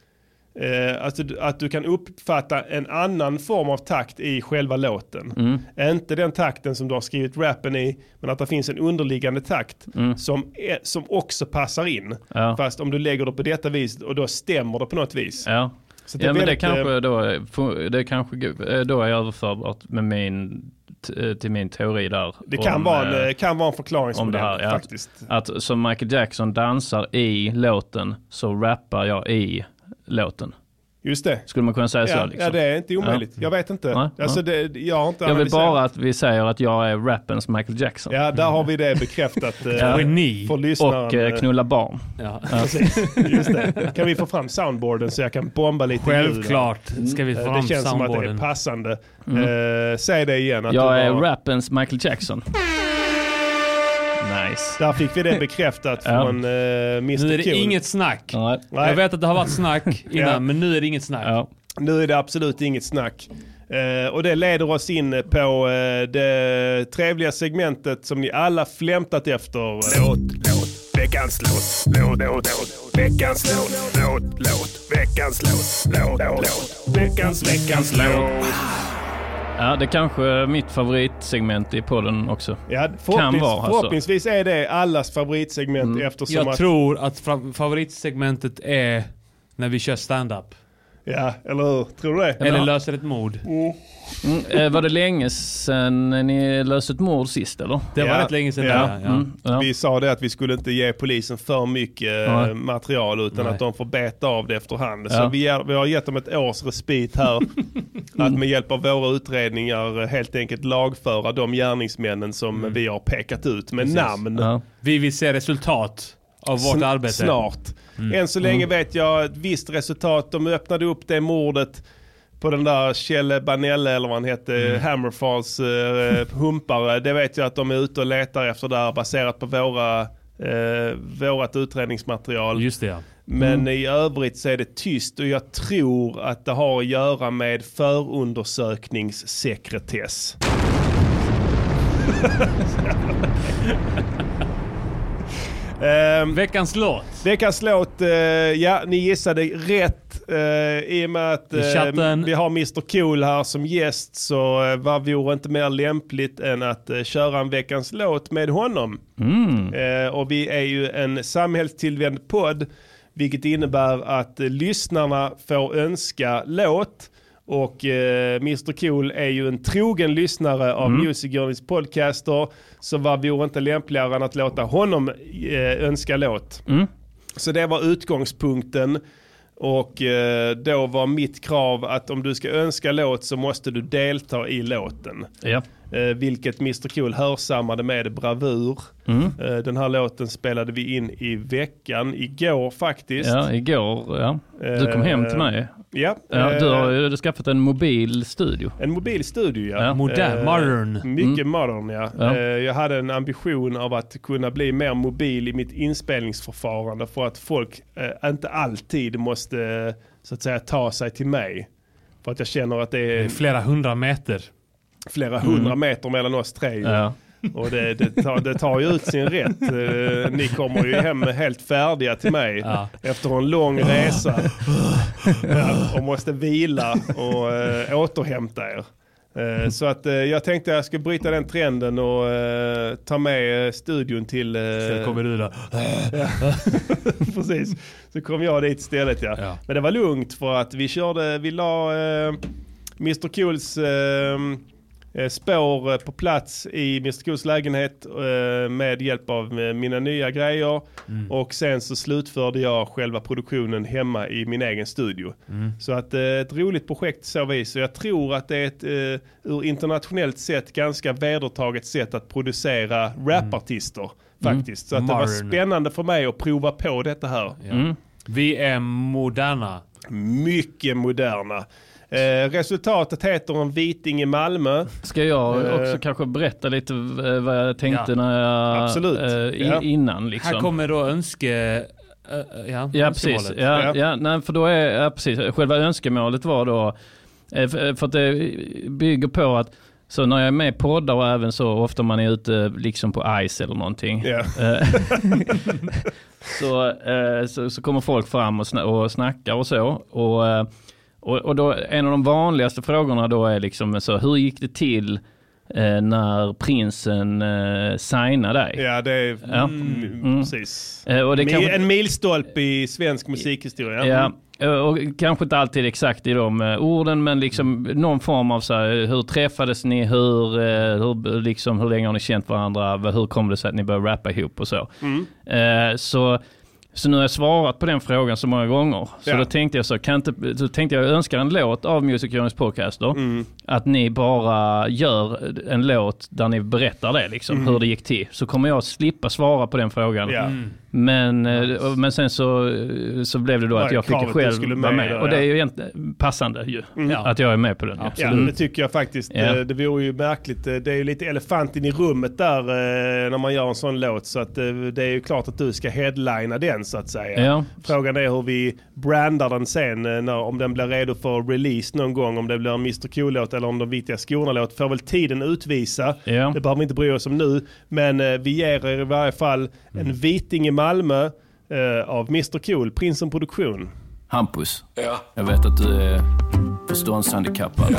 S3: Eh, alltså att du kan uppfatta en annan form av takt i själva låten.
S4: Mm.
S3: Inte den takten som du har skrivit rappen i, men att det finns en underliggande takt som, är, som också passar in.
S4: Mm. Ja.
S3: Fast om du lägger det på detta vis och då stämmer det på något vis.
S4: Ja.
S3: Så
S4: ja, men det
S3: väldigt, eh,
S4: kanske då, är- det kanske eh, då är överförbart med min, t- till min teori där.
S3: Det kan,
S4: om,
S3: vara en,
S4: eh,
S3: eh, kan vara en förklaringsmodell
S4: det här, ja.
S3: faktiskt.
S4: Att som Michael Jackson dansar i låten så rappar jag i låten.
S3: Just det.
S4: Skulle man kunna säga så
S3: Ja,
S4: liksom?
S3: ja, det är inte omöjligt. Jag vet inte.
S4: Nej,
S3: alltså, det, jag har inte
S4: jag vill bara att vi säger att jag är rappens Michael Jackson.
S3: Ja, där har vi det bekräftat. eh,
S5: Geni.
S3: För lyssnaren.
S4: Och eh,
S3: eh,
S4: knulla barn.
S5: Ja.
S3: Just det. Kan vi få fram soundboarden så jag kan bomba lite ljud?
S5: Självklart ska vi få
S3: Eh,
S5: fram
S3: Det känns som att det är
S5: soundboarden.
S3: passande. Eh, säg det igen. Att
S4: Jag
S3: du
S4: är rappens Michael Jackson. Nice.
S3: Där fick vi det bekräftat
S4: Ja.
S3: från uh, Mr
S5: Nu är det
S3: Cool.
S5: inget snack.
S4: Nej.
S5: Jag vet att det har varit snack innan,
S3: Ja.
S5: men nu är det inget snack.
S4: Ja.
S3: Nu är det absolut inget snack. Eh, och det leder oss in på eh, det trevliga segmentet som ni alla flämtat efter.
S1: Låt, låt, veckans låt, låt, låt, låt, veckans låt, låt, låt, veckans låt, låt, låt, veckans, veckans låt.
S4: Ja, det kanske är mitt favoritsegment i podden också.
S3: Ja, förhoppnings,
S4: vara, alltså.
S3: förhoppningsvis är det allas favoritsegment eftersom
S5: Jag
S3: att...
S5: tror att favoritsegmentet är när vi kör stand-up.
S3: Ja, eller hur? Tror du det?
S5: Eller löser ett mord.
S4: Mm, eh, var det länge sedan ni löste ett mord sist eller?
S5: Det var
S3: Ja.
S5: rätt länge sedan.
S3: Ja.
S5: Ja. Ja.
S4: Mm, ja.
S3: Vi sa det att vi skulle inte ge polisen för mycket eh,
S4: Nej.
S3: material utan
S5: Nej.
S3: att de får beta av det efterhand.
S4: Ja.
S3: Så vi, är, vi har gett dem ett års respit här. att med hjälp av våra utredningar eh, helt enkelt lagföra de gärningsmännen som vi har pekat ut med
S5: Precis.
S3: namn.
S4: Ja.
S5: Vi vill se resultat av vårt
S3: Sn-
S5: arbete.
S3: Snart. Än så länge vet jag ett visst resultat. De öppnade upp det mordet på den där Kjelle Banelle eller vad han hette, Hammerfalls eh, humpare. Det vet jag att de är ute och letar efter där baserat på våra, eh, vårat utredningsmaterial.
S5: Just det ja.
S3: Men i övrigt så är det tyst och jag tror att det har att göra med förundersökningssekretess. Ehm,
S5: Veckans låt.
S3: Veckans låt, eh, ja ni gissade rätt. eh, I och med att
S5: chatten.
S3: vi har Mr Cool här som gäst så uh, vad vore inte mer lämpligt än att eh, köra en veckans låt med honom.
S4: Mm.
S3: Och vi är ju en samhällstillvänd podd vilket innebär att lyssnarna får önska låt. Och eh, Mr Cool är ju en trogen lyssnare av Music Journeys podcaster. Så vad vore inte lämpligare än att låta honom eh, önska låt.
S4: Mm.
S3: Så det var utgångspunkten. Och eh, då var mitt krav att om du ska önska låt så måste du delta i låten.
S4: Ja.
S3: Eh, vilket Mr Cool hörsammade med bravur.
S4: Mm.
S3: Eh, den här låten spelade vi in i veckan, igår faktiskt.
S4: ja, igår. Ja. Du kom hem till mig.
S3: Ja,
S4: Ja,
S3: eh,
S4: du har ju skaffat en mobil studio.
S3: en mobil studio ja.
S4: Ja.
S5: Modern,
S3: Eh,
S5: modern.
S3: Mycket modern ja.
S4: Ja.
S3: Eh, Jag hade en ambition av att kunna bli mer mobil i mitt inspelningsförfarande för att folk eh, inte alltid måste eh, så att säga ta sig till mig. För att jag känner att det
S5: Det
S3: är
S5: är flera hundra meter.
S3: Flera hundra meter mellan oss tre.
S4: Mm. Ja.
S3: Och det, det, tar, det tar ju ut sin rätt. Eh, Ni kommer ju hem helt färdiga till mig
S5: Ja.
S3: efter en lång resa. Och måste vila och äh, återhämta er. Eh, Så att eh, jag tänkte jag skulle bryta den trenden och eh, ta med eh, studion till... eh,
S5: Sen kommer du där.
S3: Precis. Så kom jag dit istället ja.
S5: Ja.
S3: Men det var lugnt för att vi körde, vi la eh, Mr Cools eh, eh, spår eh, på plats i Mr Cools lägenhet eh, med hjälp av eh, mina nya grejer. Och sen så slutförde jag själva produktionen hemma i min egen studio. Så att eh, ett roligt projekt så vis. Så jag tror att det är ett eh, ur internationellt sett ganska vedertaget sätt att producera rapartister. Faktiskt. Så att det var spännande för mig att prova på detta här.
S5: Ja. Vi är moderna.
S3: Mycket moderna. Eh, resultatet heter En viting i Malmö.
S4: Ska jag
S3: Eh.
S4: också kanske berätta lite eh, vad jag tänkte
S5: Ja.
S4: när jag,
S3: Absolut.
S4: eh,
S3: Ja.
S4: innan liksom.
S5: Här kommer då önske... ja,
S4: Ja precis, ja,
S3: Ja.
S4: ja. nej, för då är, ja, precis, själva önskemålet var då, eh, för, att det bygger på att så när jag är med i poddar och även så ofta man är ute liksom på ice eller någonting. Eh, så, eh, så, så kommer folk fram och, sna och snackar och så. Och, eh, och, och då, en av de vanligaste frågorna då är liksom så, hur gick det till eh, när prinsen eh, signade dig?
S3: Ja, det är
S4: Ja.
S3: mm,
S4: Mm.
S3: precis.
S4: Eh, och det
S3: Mi-
S4: kanske-
S3: En milstolpe i svensk musikhistoria.
S4: Ja, eh, och kanske inte alltid exakt i de eh, orden, men liksom någon form av så här, hur träffades ni, hur, eh, hur, liksom, hur länge har ni känt varandra, hur kom det sig att ni började rappa ihop och så.
S3: Mm.
S4: Eh, så så nu har jag svarat på den frågan så många gånger. Så
S3: Ja.
S4: då tänkte jag så, kan inte, så tänkte jag önska en låt av Music Journeys podcaster.
S3: Mm.
S4: Att ni bara gör en låt där ni berättar det liksom, hur det gick till. Så kommer jag slippa svara på den frågan.
S3: Ja.
S5: Mm.
S4: Men, eh, men sen så, så blev det då
S3: Var
S4: att jag fick själv
S3: skulle
S4: vara
S3: med
S4: med.
S3: där,
S4: Och det är ju egentligen passande ju.
S5: Ja.
S4: Att jag är med på den.
S5: Absolut.
S3: Ja, det tycker jag faktiskt.
S4: Ja.
S3: Eh, Det vore ju märkligt. Eh, Det är ju lite elefanten i rummet där eh, när man gör en sån låt. Så att det är ju klart att du ska headlina den så att säga.
S4: Ja.
S3: Frågan är hur vi brandar den sen. När, om den blir redo för release någon gång. Om det blir en Mr Cool-låt eller om de Vita skorna-låt. Får väl tiden utvisa.
S4: Ja.
S3: Det behöver vi inte bry oss om nu. Men eh, vi ger er i varje fall en Viting i Malmö eh, av Mr Cool, Prinsen Produktion.
S6: Hampus, jag vet att du är förståndshandikappad.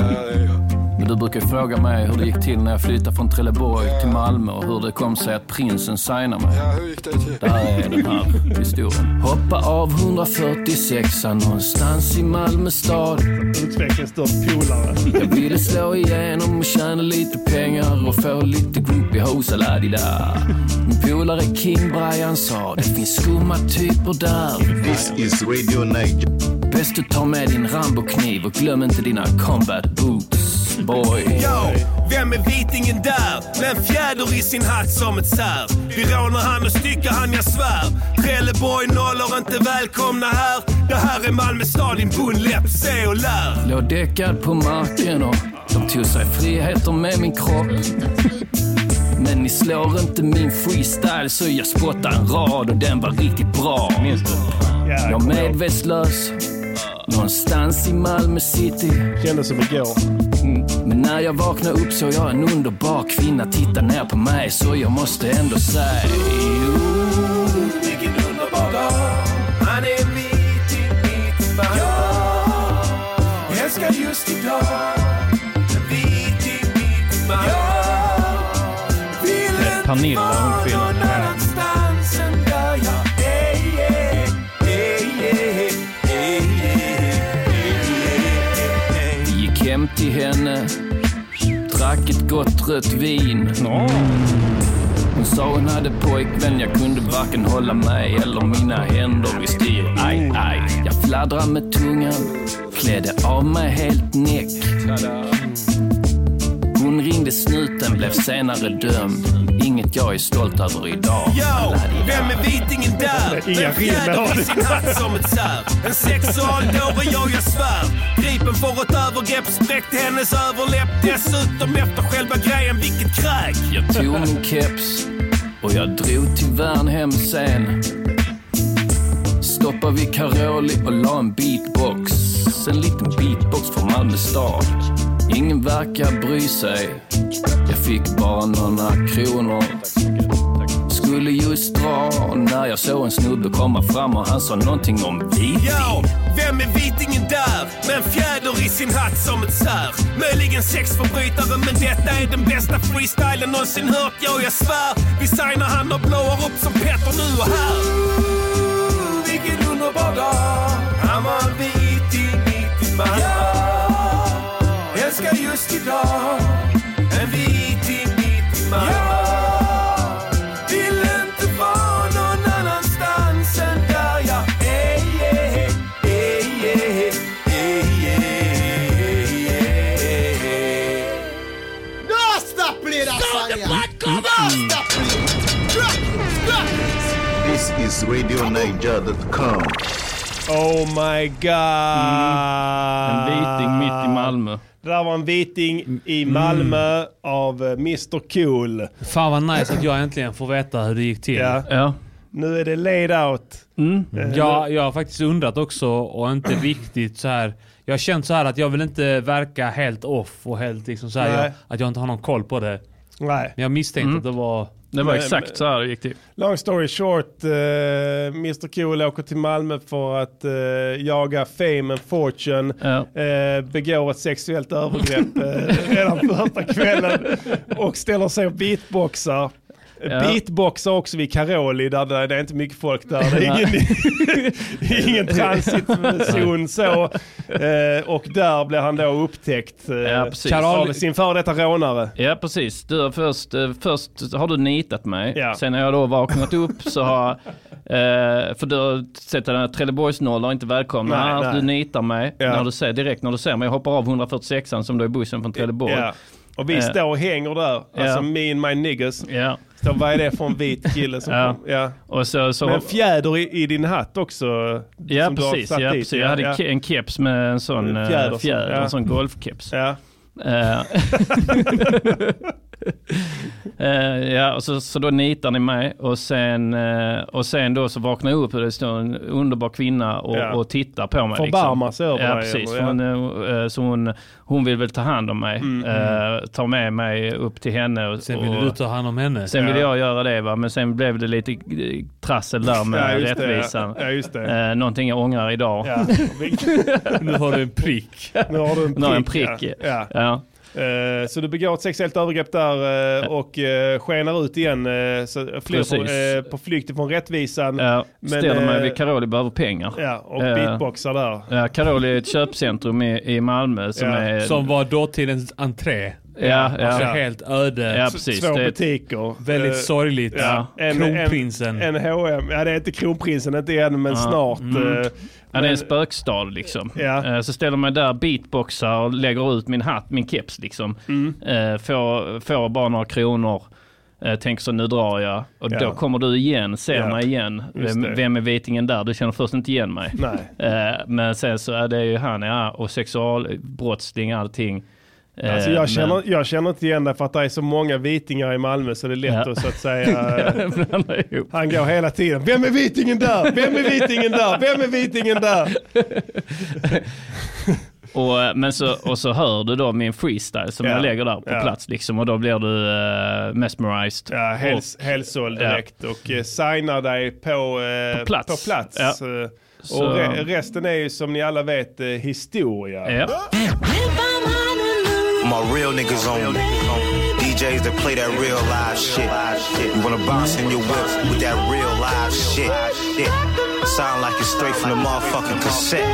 S6: Men du brukar fråga mig hur det gick till när jag flyttade från Trelleborg till Malmö och hur det kom sig att prinsen signade mig.
S2: Ja, hur gick det till?
S6: Det här är den här historien. Hoppa av 146 någonstans i Malmö stad.
S3: Utvecklingsstörd polare.
S6: Jag ville slå igenom och tjäna lite pengar och få lite group i hosa la Min polare King Brian sa det finns skumma typer där.
S7: This is Radio Niger.
S6: Bäst du tar med din Rambo-kniv och glöm inte dina combat boots, boy.
S1: Yo, vem är vitingen där? Med en fjäder i sin hatt som ett sär. Vi rånar han och styckar han, jag svär. Trelleborg nollor inte välkomna här. Det här är Malmö stad, din bondläpp, se och lär.
S6: Låg däckad på marken och de tog sig friheter med min kropp. Men ni slår inte min freestyle så jag spottar en rad och den var riktigt bra.
S4: Minns du?
S3: Ja,
S6: Jag medvetslös någonstans i Malmö city.
S3: Kändes som igår.
S6: Men när jag vaknar upp så jag en underbar kvinna tittar ner på mig så jag måste ändå säga
S1: Vilken underbar dag. Han är vit i mitt fall. Jag älskar just idag. Vit i mitt fall. Vill inte
S4: Pernilla, hon kvinnan.
S6: Hem till henne, drack ett gott rött vin. Hon sa hon hade pojkvän, jag kunde varken hålla mig eller mina händer vid styr. Aj, aj, jag sladdra med tungan, klädde av mig helt näck. Hon ringde snuten, blev senare dömd. Inget jag är stolt över idag.
S1: Yo, vem är vitingen där?
S3: Inga
S1: fjäder i sin hatt som ett sär. En sexualdåre, jag jag svär. Gripen för ett övergrepp, sträckte hennes överläpp. Dessutom efter själva grejen, vilket kräk.
S6: Jag tog min keps och jag drog till Värnhem sen. Stoppade vid Caroli och la en beatbox. En liten beatbox från Malmö stad. Ingen verkar bry sig. Jag fick bara några kronor. Skulle just dra när jag såg en snubbe komma fram och han sa någonting om viting.
S1: Ja, vem är vitingen där? Med en fjäder i sin hatt som ett sär. Möjligen sexförbrytare, men detta är den bästa freestylen någonsin hört. Ja, jag svär. Vi signar han och blåar upp som Petter nu och här. Vilken underbar dag. Han Älskar just idag. En mitt i Malmö. Vill inte vara någon annanstans än där jag är. yeah, yeah, yeah, yeah, yeah.
S8: No, stop playing that song. yeah. No, stop playing. Drop it, drop it.
S7: This is RadioNiger.com.
S3: Oh my god.
S4: En viting mitt i Malmö.
S3: Det där var en viting i Malmö av eh, Mr Cool.
S5: Fan vad nice att jag äntligen får veta hur det gick till.
S3: Ja.
S4: Ja.
S3: Nu är det laid out.
S4: Mm.
S3: Eh,
S5: Jag, jag har faktiskt undrat också och inte riktigt så här. Jag har känt så här att jag vill inte verka helt off och helt liksom så här, jag, att jag inte har någon koll på det.
S3: Nej.
S5: Men jag misstänkte att det var...
S4: Det var
S3: Men-
S4: exakt så här det gick till.
S3: Long story short, uh, Mr Cool åker till Malmö för att eh, jaga fame and fortune.
S4: Ja.
S3: Uh, begår ett sexuellt övergrepp eh, redan första kvällen och ställer sig och beatboxar.
S4: Ja.
S3: Beatboxar också vid Caroli där det, det är inte mycket folk där. Det är ingen, ingen transitzon så. Eh, och där blir han då upptäckt uh,
S4: Ja, precis.
S3: av sin före detta rånare.
S4: Ja precis. Du har först, eh, först har du nitat mig.
S3: Ja.
S4: Sen när jag då vaknat upp så har eh, för du har sett den här Trelleborgsnollor inte välkomna.
S3: Nej,
S4: Annars
S3: nej.
S4: Du nitar mig
S3: Ja.
S4: när du ser, direkt när du ser mig. Jag hoppar av 146an som då är bussen från Trelleborg.
S3: Ja. Och vi
S4: Eh.
S3: står och hänger där, alltså
S4: Ja.
S3: me and my niggas.
S4: Ja.
S3: Så vad är det för en vit kille som
S4: Ja.
S3: kom? Ja.
S4: Och så, så,
S3: Med en fjäder i, i din hatt också.
S4: ja precis. Ja, precis. Jag hade
S3: ja.
S4: en keps med en sån
S3: En
S4: eh,
S3: fjäder
S4: fjäder,
S3: som-
S4: en sån golfkeps.
S3: Ja.
S4: Eh, ja, och så, så då nitar ni mig och sen, eh, och sen då så vaknar jag upp och det står en underbar kvinna och,
S3: Ja.
S4: och tittar på mig.
S3: Förbarmar sig över
S4: Ja,
S3: dig,
S4: precis.
S3: eller?
S4: För hon, eh, så hon, hon vill väl ta hand om mig.
S3: Mm,
S4: eh, tar med mig upp till henne. Och,
S5: Sen ville du ta hand om henne.
S4: Sen ville
S3: Ja.
S4: jag göra det va, men sen blev det lite trassel där med
S3: Ja, just det,
S4: rättvisan.
S3: Ja, ja just det.
S4: Någonting jag ångrar idag.
S3: Ja.
S5: Nu har du en prick.
S3: Nu har du en prick.
S4: Nu har en prick.
S3: Ja. Eh, så du begår ett sexuellt övergrepp där eh, och uh, skenar ut igen så flyr på, eh, på flykt ifrån rättvisan.
S4: Ja,
S3: Men,
S4: ställer mig
S3: eh,
S4: vid Karoli behöver pengar.
S3: Ja, och
S4: Eh,
S3: beatboxar där.
S4: Ja, Karoli är ett köpcentrum i, i Malmö som
S3: Ja,
S4: är...
S5: Som var dåtidens entré.
S4: Ja, ja,
S5: Alltså
S3: Ja.
S5: helt öde.
S4: ja, precis.
S3: Två
S4: Det är,
S3: butiker.
S5: Väldigt
S3: Eh,
S5: sorgligt.
S3: ja. En-
S5: Kronprinsen.
S3: En H&M, ja det är inte kronprinsen inte än men
S4: Ja.
S3: snart.
S5: Mm.
S3: eh,
S4: ja, det är
S3: men-
S4: en spökstad liksom.
S3: Ja.
S4: Eh, Så ställer mig där, beatboxar och lägger ut min hatt, min keps liksom.
S3: Mm.
S4: Får, får bara några kronor. Tänker så nu drar jag. Och
S3: Ja.
S4: då kommer du igen, ser
S3: Ja,
S4: mig igen. Vem, vem är vitingen där? Du känner först inte igen mig.
S3: Nej.
S4: Men sen så är det ju han, ja, och sexualbrottsling, allting. Eh,
S3: Alltså jag,
S4: men-
S3: känner, jag känner inte igen det för att det är så många vitingar i Malmö så det är lätt
S4: Ja.
S3: att så att säga. Han går hela tiden. Vem är vitingen där? Vem är vitingen där? Vem är vitingen där?
S4: Och, eh, men så, och så hör du då min freestyle som
S3: Ja.
S4: jag lägger där på
S3: Ja.
S4: plats liksom och då blir du uh, mesmerized.
S3: Ja, hels, helsåld direkt och eh, signar dig på, eh,
S4: På plats.
S3: På plats.
S4: Ja.
S3: Och re, resten är ju som ni alla vet eh, historia.
S4: Ja.
S9: My real niggas on DJs that play that real live shit. You wanna bounce in your whip with that real live shit. Sound like it's straight from the motherfucking cassette.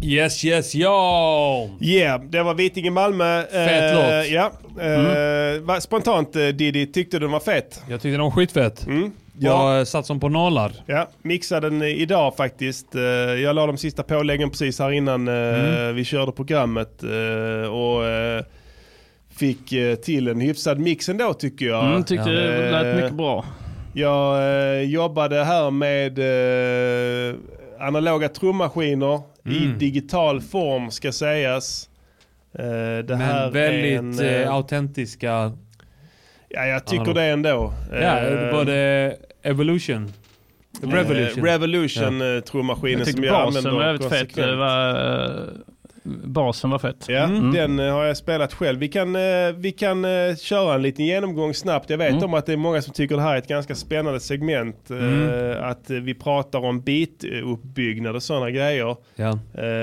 S5: Yes, yes, yo!
S3: Yeah, det var Viting i Malmö.
S5: Fet
S3: Eh,
S5: låt.
S3: Ja. Eh, va- Spontant eh, Diddy, tyckte du den var fet?
S5: Jag tyckte den var skitfett.
S3: Mm.
S5: Jag satt som på nålar.
S3: Ja, mixade den idag faktiskt. Eh, Jag la de sista påläggen precis här innan eh, vi körde programmet. eh, Och fick till en hyfsad mix ändå tycker jag.
S4: Mm, tyckte det lät mycket bra.
S3: Jag jobbade här med analoga trummaskiner i
S5: Mm.
S3: digital form ska sägas. Det här
S5: Men väldigt
S3: är en,
S5: autentiska.
S3: Ja, jag tycker det ändå.
S5: Ja, både Evolution. Revolution.
S3: Eh, Revolution eh, trummaskinen
S4: Jag
S3: som
S4: tyckte
S3: jag
S4: basen
S3: använder
S4: var fett.
S3: konsekvent.
S4: Det var, eh, basen var fett.
S3: Ja,
S4: Mm.
S3: den har jag spelat själv. Vi kan, vi kan köra en liten genomgång snabbt. Jag vet
S4: Mm.
S3: om att det är många som tycker det här är ett ganska spännande segment.
S5: Mm.
S3: Att vi pratar om beat-uppbyggnad och sådana grejer.
S5: Ja.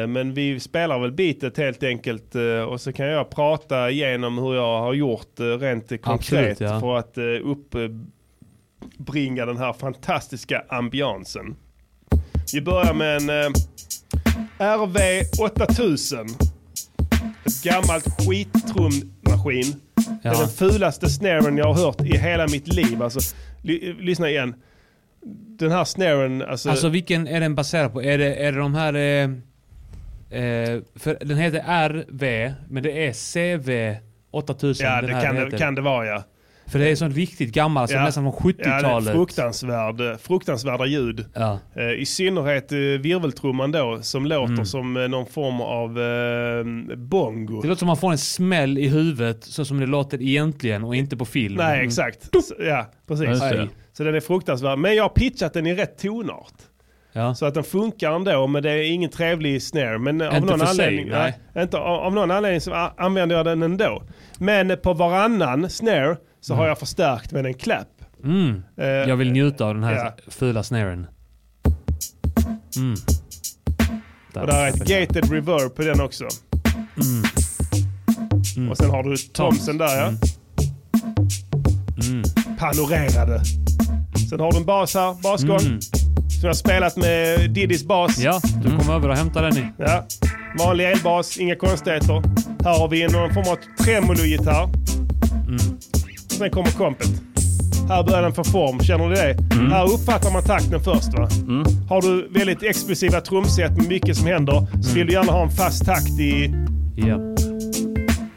S3: Men vi spelar väl beatet helt enkelt och så kan jag prata igenom hur jag har gjort rent konkret
S5: Absolut, ja.
S3: för att eh, uppbringa den här fantastiska ambiansen. Vi börjar med en eh, RV 8000. Ett gammalt skittrummaskin. Det är
S5: Ja.
S3: den fulaste snaren jag har hört i hela mitt liv. Alltså, ly- lyssna igen. Den här snaren, alltså,
S5: Alltså vilken är den baserad på? Är det, är det de här... Eh, eh, för den heter RV, men det är CV 8000.
S3: ja det kan, det kan det vara ja.
S5: För det är sån riktigt gammal, alltså
S3: Ja.
S5: nästan från
S3: Ja, det är
S5: 70-talet.
S3: fruktansvärd, fruktansvärda ljud.
S5: Ja.
S3: Eh, I synnerhet eh, virveltrumman då som låter
S5: Mm.
S3: som eh, någon form av eh, bongo.
S5: Det låter som man får en smäll i huvudet så som det låter egentligen och inte på film.
S3: Nej
S5: Mm.
S3: exakt. Så, ja precis.
S4: Det.
S3: Så den är fruktansvärd. Men jag har pitchat den i rätt tonart.
S5: Ja.
S3: Så att den funkar ändå men det är ingen trevlig snare. Men eh, av
S5: Inte
S3: någon,
S5: för sig,
S3: anledning,
S5: nej.
S3: nej, inte, av, av någon anledning så använder jag den ändå. Men eh, på varannan snare så har jag förstärkt med en clap.
S5: Mm.
S3: Eh,
S5: Jag vill njuta av den här
S3: ja.
S5: fula snaren. Mm.
S3: Och där är ett gated reverb på den också.
S5: Mm.
S3: Och sen har du Thomsen där ja.
S5: Mm.
S3: Panorerade. Sen har du en bas här, basgång.
S5: Mm.
S3: Som jag spelat med Didis bas.
S5: Ja, du kom över och hämtade den i.
S3: Ja. Vanlig elbas, inga konstigheter. Här har vi någon form av tremolo-gitarr.
S5: Mm.
S3: Sen kommer kompet. Här börjar den få form, känner du det?
S5: Mm.
S3: Här uppfattar man takten först va? Har du väldigt explosiva trumset med mycket som händer så vill du gärna ha en fast takt i...
S5: Ja.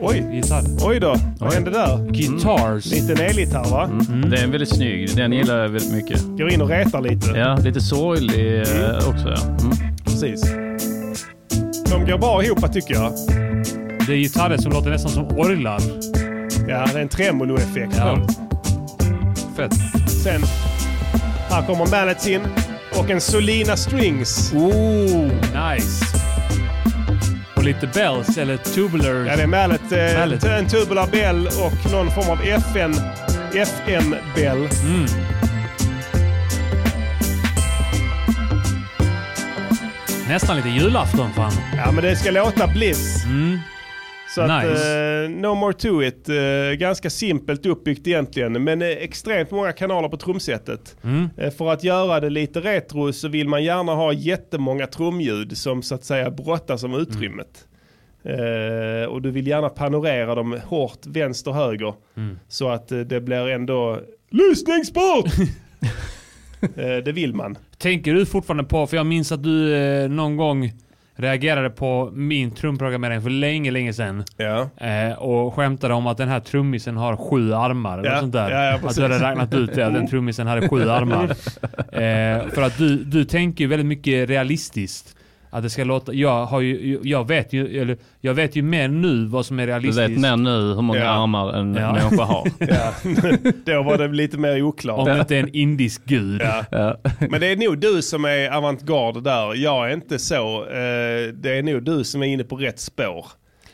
S3: Oj,
S5: Gitarr.
S3: oj då. Vad hände där?
S5: Guitars.
S3: Lite en elgitarr va?
S4: Mm. Den är väldigt snygg. Den gillar jag väldigt mycket.
S3: Går in och retar lite.
S4: Ja, lite sorglig eh, också. Ja. Mm.
S3: Precis. De går bra ihop tycker jag.
S5: Det är gitarrer som låter nästan som orglar.
S3: Ja, det är en tremolo-effekt.
S5: Ja. Fett.
S3: Sen, här kommer Mallets in och en Solina Strings.
S5: Oh, nice. Och lite bells eller tubulars.
S3: Ja, det är Mallet, eh,
S5: Mallet.
S3: en tubular bell och någon form av FN, FM-bell.
S5: Mm. Nästan lite julafton fan.
S3: Ja, men det ska låta Bliss.
S5: Mm.
S3: Så att,
S5: Nice.
S3: eh, no more to it. Eh, ganska simpelt uppbyggt egentligen, men eh, extremt många kanaler på trumsetet.
S5: Mm.
S3: För att göra det lite retro så vill man gärna ha jättemånga trumljud som så att säga brottas om utrymmet. Eh, och du vill gärna panorera dem hårt vänster-höger
S5: Mm.
S3: så att det blir ändå lyssningsbart. det vill man.
S5: Tänker du fortfarande på, för jag minns att du någon gång reagerade på min trumprogrammering för länge, länge sedan.
S3: Ja.
S5: Eh, och skämtade om att den här trummisen har sju armar eller
S3: Ja,
S5: sånt där.
S3: ja,
S5: att du hade räknat ut det, att den trummisen hade sju armar. Eh, för att du, du tänker ju väldigt mycket realistiskt. Att det ska låta, jag har ju, jag vet ju, eller jag vet ju mer nu vad som är
S4: Du
S5: realistiskt.
S4: vet mer nu hur många
S3: Ja.
S4: armar en
S5: Ja.
S4: människa har.
S3: Ja. Då var det lite mer oklart.
S5: Om det inte är en indisk gud.
S3: Ja.
S4: Ja.
S3: Men det är nog du som är avantgarde där. Jag är inte så. Eh, det är nog du som är inne på rätt spår.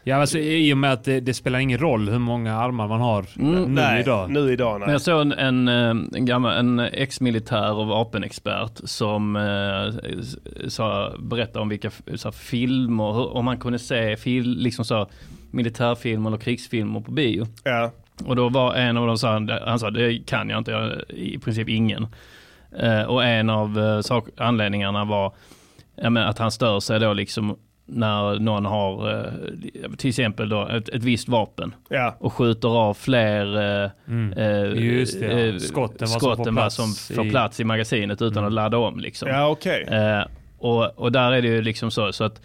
S5: Ja, alltså, I och med att det, det spelar ingen roll hur många armar man har
S4: Mm,
S5: nu
S3: nej,
S5: idag.
S3: nu idag
S4: Men
S3: nej.
S4: jag såg en, en, eh, en, gammal, en ex-militär och vapenexpert som eh, sa, berättade om vilka så här, filmer, hur, om man kunde se fil, liksom så, här, militärfilmer eller krigsfilmer på bio.
S3: Ja.
S4: Och då var en av dem, så han, han sa det kan jag inte, jag, i princip ingen. Eh, och en av eh, sak, anledningarna var ja, men att han stör sig då liksom när någon har eh, till exempel då ett, ett visst vapen
S3: Ja.
S4: och skjuter av fler eh,
S5: Mm.
S4: eh,
S5: Just det, ja.
S4: eh,
S5: Skotten vad som
S4: skotten
S5: får plats
S4: som får
S5: i-
S4: plats i magasinet utan
S5: Mm.
S4: att ladda om. Liksom.
S3: Ja, okej.
S4: Eh, och, och där är det ju liksom så, så att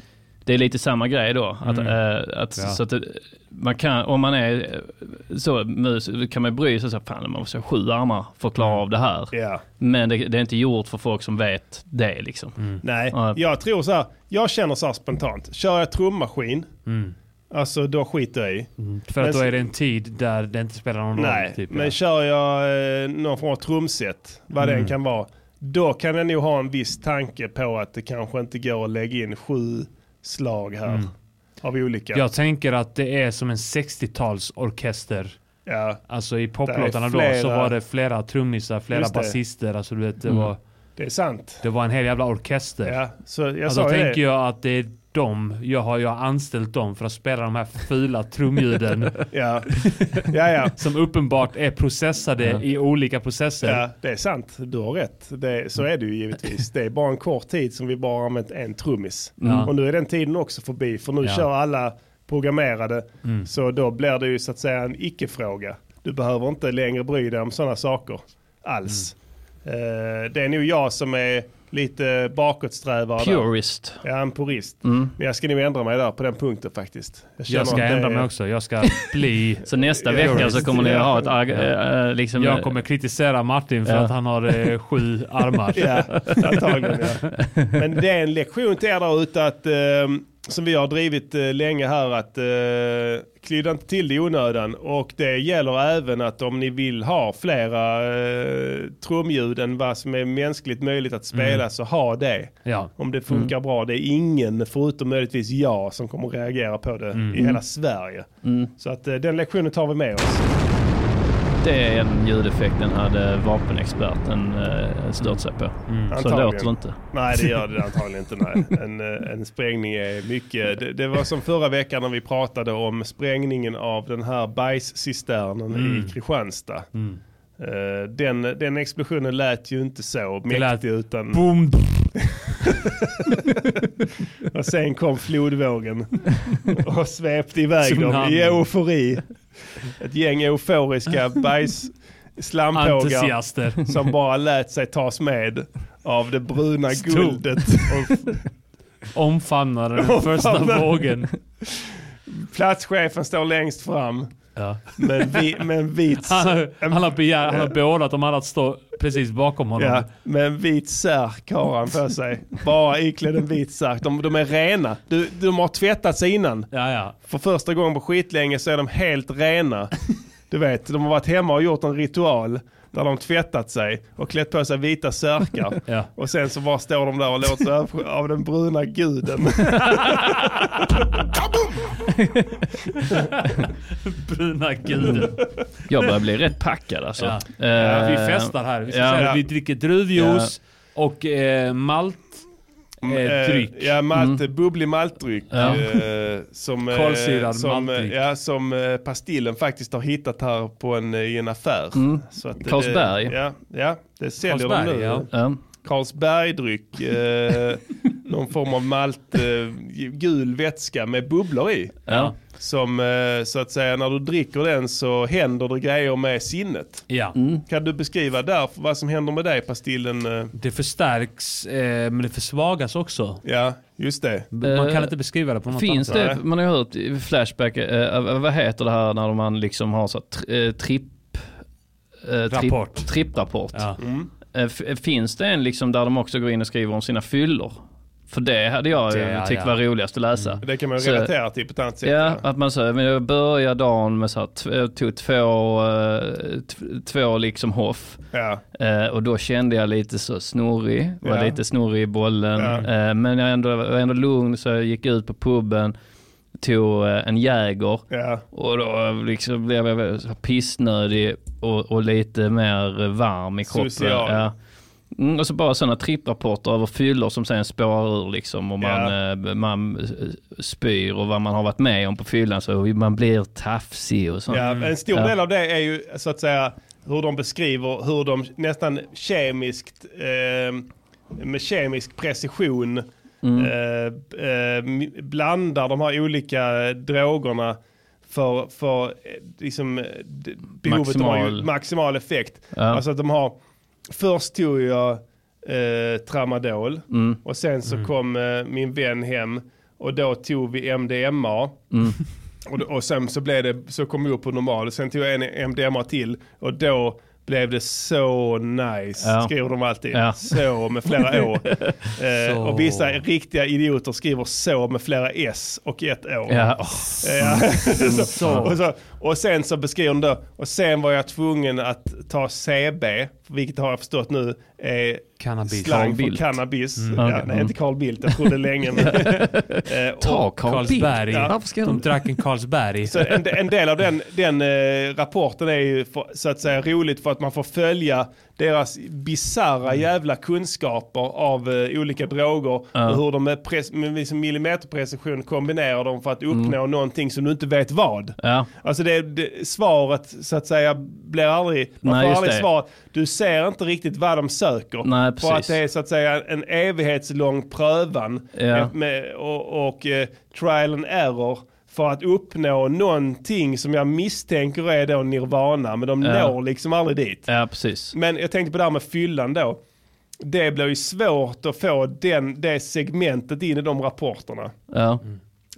S4: det är lite samma grej då. Att,
S5: Mm.
S4: eh, att,
S5: Ja.
S4: så att det, man kan, om man är eh, så mus, kan man bry sig så fan man måste ha sju armar för att klara
S5: Mm.
S4: av det här.
S3: Ja.
S4: Men det, det är inte gjort för folk som vet det liksom.
S5: Mm.
S3: Nej,
S4: Ja.
S3: jag tror så här. Jag känner så här spontant. Kör jag trummaskin,
S5: Mm.
S3: alltså då skiter jag i.
S5: För att
S3: Men-
S5: då är det en tid där det inte spelar någon
S3: Nej,
S5: roll. Typ,
S3: men
S5: ja.
S3: kör jag eh, någon form av trumset, vad
S5: Mm.
S3: den kan vara, då kan jag nog ha en viss tanke på att det kanske inte går att lägga in sju slag här
S5: Mm.
S3: av olika.
S5: Jag tänker att det är som en 60-talsorkester.
S3: Ja,
S5: Alltså i poplåtarna då så var det flera trummisar, flera basister. Alltså du vet, det,
S4: Mm.
S5: var,
S3: det är sant.
S5: det var en hel jävla orkester.
S3: Ja, så jag
S5: och
S3: sa
S5: då tänker
S3: det.
S5: jag att det är dem, jag har, jag har anställt dem för att spela de här fula trumljuden
S3: Ja. ja, ja.
S5: som uppenbart är processade
S4: Ja.
S5: i olika processer.
S3: Ja, det är sant. Du har rätt. Det, så är det ju givetvis. Det är bara en kort tid som vi bara har använt en trummis.
S5: Ja.
S3: Och nu är den tiden också förbi. För nu
S5: Ja.
S3: kör alla programmerade.
S5: Mm.
S3: Så då blir det ju så att säga en icke-fråga. Du behöver inte längre bry dig om sådana saker alls.
S5: Mm.
S3: Eh, det är nog jag som är lite bakåtsträvare. där.
S4: Purist.
S3: Jag är en purist.
S4: Mm.
S3: Men jag ska nog ändra mig där på den punkten faktiskt. känner
S5: Jag ska ändra
S3: är-
S5: mig också. Jag ska bli...
S4: Så nästa
S3: Ja,
S4: vecka så kommer ni att ha ett arg- äh, liksom,
S5: Jag kommer kritisera Martin för
S4: Ja.
S5: att han har eh, sju armar.
S3: Ja, antagligen ja. Men det är en lektion till er där ute att, eh, som vi har drivit eh, länge här, att eh, klydda inte till det i onödan. Och det gäller även att om ni vill ha flera eh, trumljud än vad som är mänskligt möjligt att spela
S5: Mm.
S3: så ha det.
S5: Ja.
S3: Om det funkar bra. Det är ingen, förutom möjligtvis jag, som kommer reagera på det
S5: Mm.
S3: i hela Sverige.
S4: Mm.
S3: Så att eh, den lektionen tar vi med oss.
S4: Det är en ljudeffekten hade vapenexperten eh, stört sig på.
S5: Mm.
S4: Så låter det inte.
S3: Nej det gör det antagligen inte. Nej. En, eh, en sprängning är mycket. Det, det var som förra veckan när vi pratade om sprängningen av den här bajscisternen
S5: Mm.
S3: i Kristianstad.
S5: Mm.
S3: Eh, Den, den explosionen lät ju inte så
S5: lät
S3: mäktig utan
S5: Boom!
S3: och sen kom flodvågen och svepte iväg dem i eufori. Ett gäng euforiska bajs slampågar som bara lät sig tas med av det bruna
S5: Stod.
S3: guldet.
S5: Omfamnade den första vågen.
S3: Platschefen står längst fram
S5: Ja.
S3: med, vi, med en vit,
S5: Han, har- han har, begär, han har beordrat de andra att stå precis bakom honom.
S3: ja, med en vit särk har han på sig. Bara iklädd en vit särk. De, de är rena. Du, de har tvättat sig innan.
S5: ja, ja.
S3: För första gången på skitlänge så är de helt rena. Du vet, de har varit hemma och gjort en ritual där de tvättat sig och klätt på sig vita särkar.
S5: ja.
S3: Och sen så bara står de där och låter sig av, den bruna guden.
S5: Bruna guden.
S4: Jag börjar bli rätt packad alltså.
S5: Ja.
S4: Eh,
S5: Ja, vi festar här. Vi, ska
S4: ja.
S5: vi dricker druvjuice och eh, malt. Eh, dryck.
S3: Eh, Ja, malt, bubblig maltdryck.
S4: Ja.
S3: Eh, som, eh, som,
S5: maltdryck.
S3: eh, Ja, som eh, Pastillen faktiskt har hittat här på en, eh, i en affär.
S4: Mm.
S3: Så att
S4: Carlsberg.
S3: Ja, ja, det säljer de
S5: Carlsberg,
S3: nu.
S5: ja.
S4: Ja.
S3: Carlsbergdryck. Någon form av malt, eh, gul vätska med bubblor i.
S4: Ja.
S3: Som eh, så att säga när du dricker den så händer det grejer med sinnet.
S5: Ja.
S4: Mm.
S3: Kan du beskriva därför vad som händer med dig Pastillen? eh?
S5: Det förstärks, eh, men det försvagas också.
S3: Ja, just det.
S5: Man kan inte beskriva det på något
S4: Finns
S5: annat
S3: Nej.
S4: det, man har ju hört i Flashback, eh, vad heter det här när man liksom har så eh, tripp... eh, tripp-
S5: Rapport.
S4: Tripprapport.
S5: Ja.
S3: Mm.
S4: Finns det en liksom där de också går in och skriver om sina fyllor? För det hade jag
S5: Det,
S4: tyckt
S5: ja.
S4: var roligast att läsa.
S3: Det kan man ju
S4: Så-
S3: relatera till på ett annat sätt.
S4: Ja, att man säger, men jag börjar dagen med så här, jag tog två, eh, två liksom hoff.
S3: Ja.
S4: Eh, och då kände jag lite så snorrig, var
S3: Ja.
S4: lite snorrig i bollen.
S3: Ja.
S4: Eh, men jag ändå, var ändå lugn så jag gick ut på puben, tog eh, en Jäger
S3: Ja.
S4: och då liksom blev jag så pissnödig och, och lite mer varm i kroppen.
S3: Social.
S4: Ja. Mm, och så bara sådana tripprapporter över fyllor som sen spårar ur liksom och man, eh, man eh, spyr och vad man har varit med om på fyllan så man blir tafsig och sånt.
S3: Ja, en stor
S4: Ja.
S3: del av det är ju så att säga hur de beskriver hur de nästan kemiskt, eh, med kemisk precision
S4: Mm.
S3: eh, eh, blandar de här olika drogerna för, för eh, liksom, eh, behovet av
S4: Maximal-
S3: maximal effekt.
S4: Ja.
S3: Alltså att de har, först tog jag eh, tramadol
S4: Mm.
S3: och sen så kom eh, min vän hem och då tog vi MDMA.
S4: Mm.
S3: Och, och sen så, blev det, så kom vi upp på normal. Sen tog jag en MDMA till och då blev det så nice,
S4: Ja.
S3: skriver de alltid.
S4: Ja.
S3: Så med flera å. eh, och vissa riktiga idioter skriver så med flera s och ett å.
S4: Ja.
S3: Ja. så,
S5: Så.
S3: och, så, och sen så beskriver de då, och sen var jag tvungen att ta CB, vilket har jag förstått nu är
S5: Cannabis.
S3: slang för cannabis.
S5: Mm.
S3: Ja,
S4: Okej.
S3: nej, inte Carl Bildt, jag trodde länge. Men, eh, och-
S4: Ta Carl Bildt.
S5: Carlsberg.
S3: Ja.
S5: De drack en Carlsberg.
S3: Så en, en del av den, den eh, rapporten är ju för, så att säga roligt för att man får följa deras bizarra jävla kunskaper av eh, olika droger och hur de med, pres, med liksom millimeterprecision kombinerar dem för att uppnå någonting som du inte vet vad.
S4: Ja,
S3: Alltså det, det, svaret så att säga blir aldrig, man
S4: Nej,
S3: får aldrig svar. Du ser inte riktigt vad de söker.
S4: Nej,
S3: för att
S4: precis.
S3: det är så att säga en evighetslång prövan
S4: Ja.
S3: med, och, och eh, trial and error för att uppnå någonting som jag misstänker är då nirvana men de
S4: Ja.
S3: når liksom aldrig dit.
S4: ja precis.
S3: Men jag tänkte på det här med fyllan då. Det blir ju svårt att få den, det segmentet in i de rapporterna.
S4: Ja,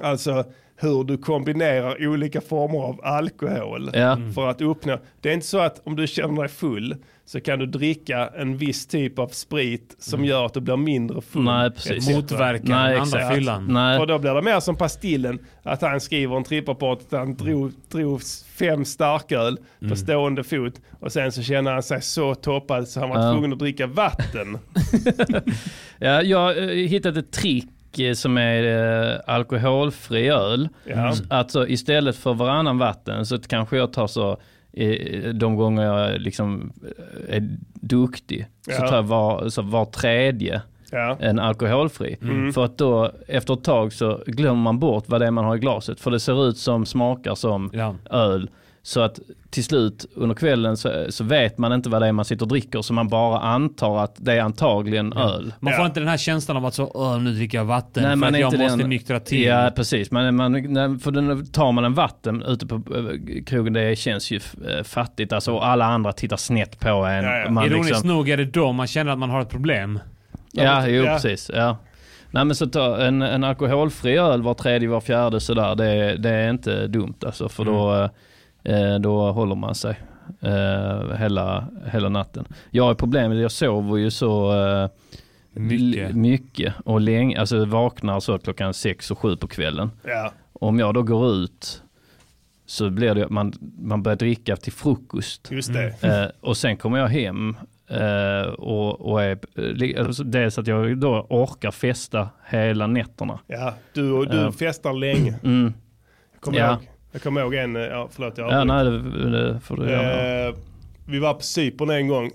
S3: Alltså hur du kombinerar olika former av alkohol
S4: Ja.
S3: för att uppnå. Det är inte så att om du känner dig full så kan du dricka en viss typ av sprit som gör att du blir mindre full.
S4: Nej, precis.
S3: etc.
S5: Motverkar
S4: Nej,
S5: den andra
S4: exakt.
S5: fyllan.
S4: nej.
S3: Och då blir det mer som Pastillen, att han skriver en tripprapport att han drog, drog fem starköl på stående fot och sen så känner han sig så toppad så han var
S4: Ja.
S3: tvungen att dricka vatten.
S4: Ja, jag har eh, hittat ett trick som är eh, alkoholfri öl.
S3: Ja.
S4: Alltså istället för varannan vatten så kanske jag tar så eh, de gånger jag liksom eh, är duktig så
S3: Ja.
S4: tar jag var, så var tredje
S3: Ja.
S4: en alkoholfri.
S3: Mm.
S4: För att då efter ett tag så glömmer man bort vad det är man har i glaset. För det ser ut som, smakar som
S5: Ja.
S4: öl. Så att till slut under kvällen så, så vet man inte vad det är man sitter och dricker så man bara antar att det är antagligen öl.
S5: Man får
S3: Ja.
S5: inte den här känslan av att så, nu dricker jag vatten
S4: Nej,
S5: för
S4: man
S5: att
S4: är
S5: jag
S4: inte
S5: måste
S4: den-
S5: nyktra till.
S4: Ja precis, man, man, för den, tar man en vatten ute på eh, krogen det känns ju eh, fattigt alltså och alla andra tittar snett på en.
S3: Ja, ja.
S4: Man
S5: Ironiskt
S4: liksom,
S5: nog är det då man känner att man har ett problem.
S4: ja, jo
S3: Ja.
S4: precis. Ja. Nej men så ta en, en alkoholfri öl var tredje, var fjärde sådär, det, det är inte dumt alltså för då, eh, då håller man sig eh, hela, hela natten. Jag har problem med det, jag sover ju så eh,
S5: Mycket.
S4: mycket och länge, alltså vaknar så klockan sex och sju på kvällen.
S3: Ja.
S4: Om jag då går ut så blir det att man, man börjar dricka till frukost.
S3: Just det.
S4: Eh, och sen kommer jag hem eh, och, och är, alltså dels att jag då orkar festa hela nätterna.
S3: Ja, du, du
S4: Ja.
S3: festar länge.
S4: Mm.
S3: Kommer,
S4: Ja.
S3: ihåg, jag kommer ihåg en, eh, ja, förlåt jag
S4: Ja, nej det, det får du göra.
S3: Eh, vi var på Cypern en gång.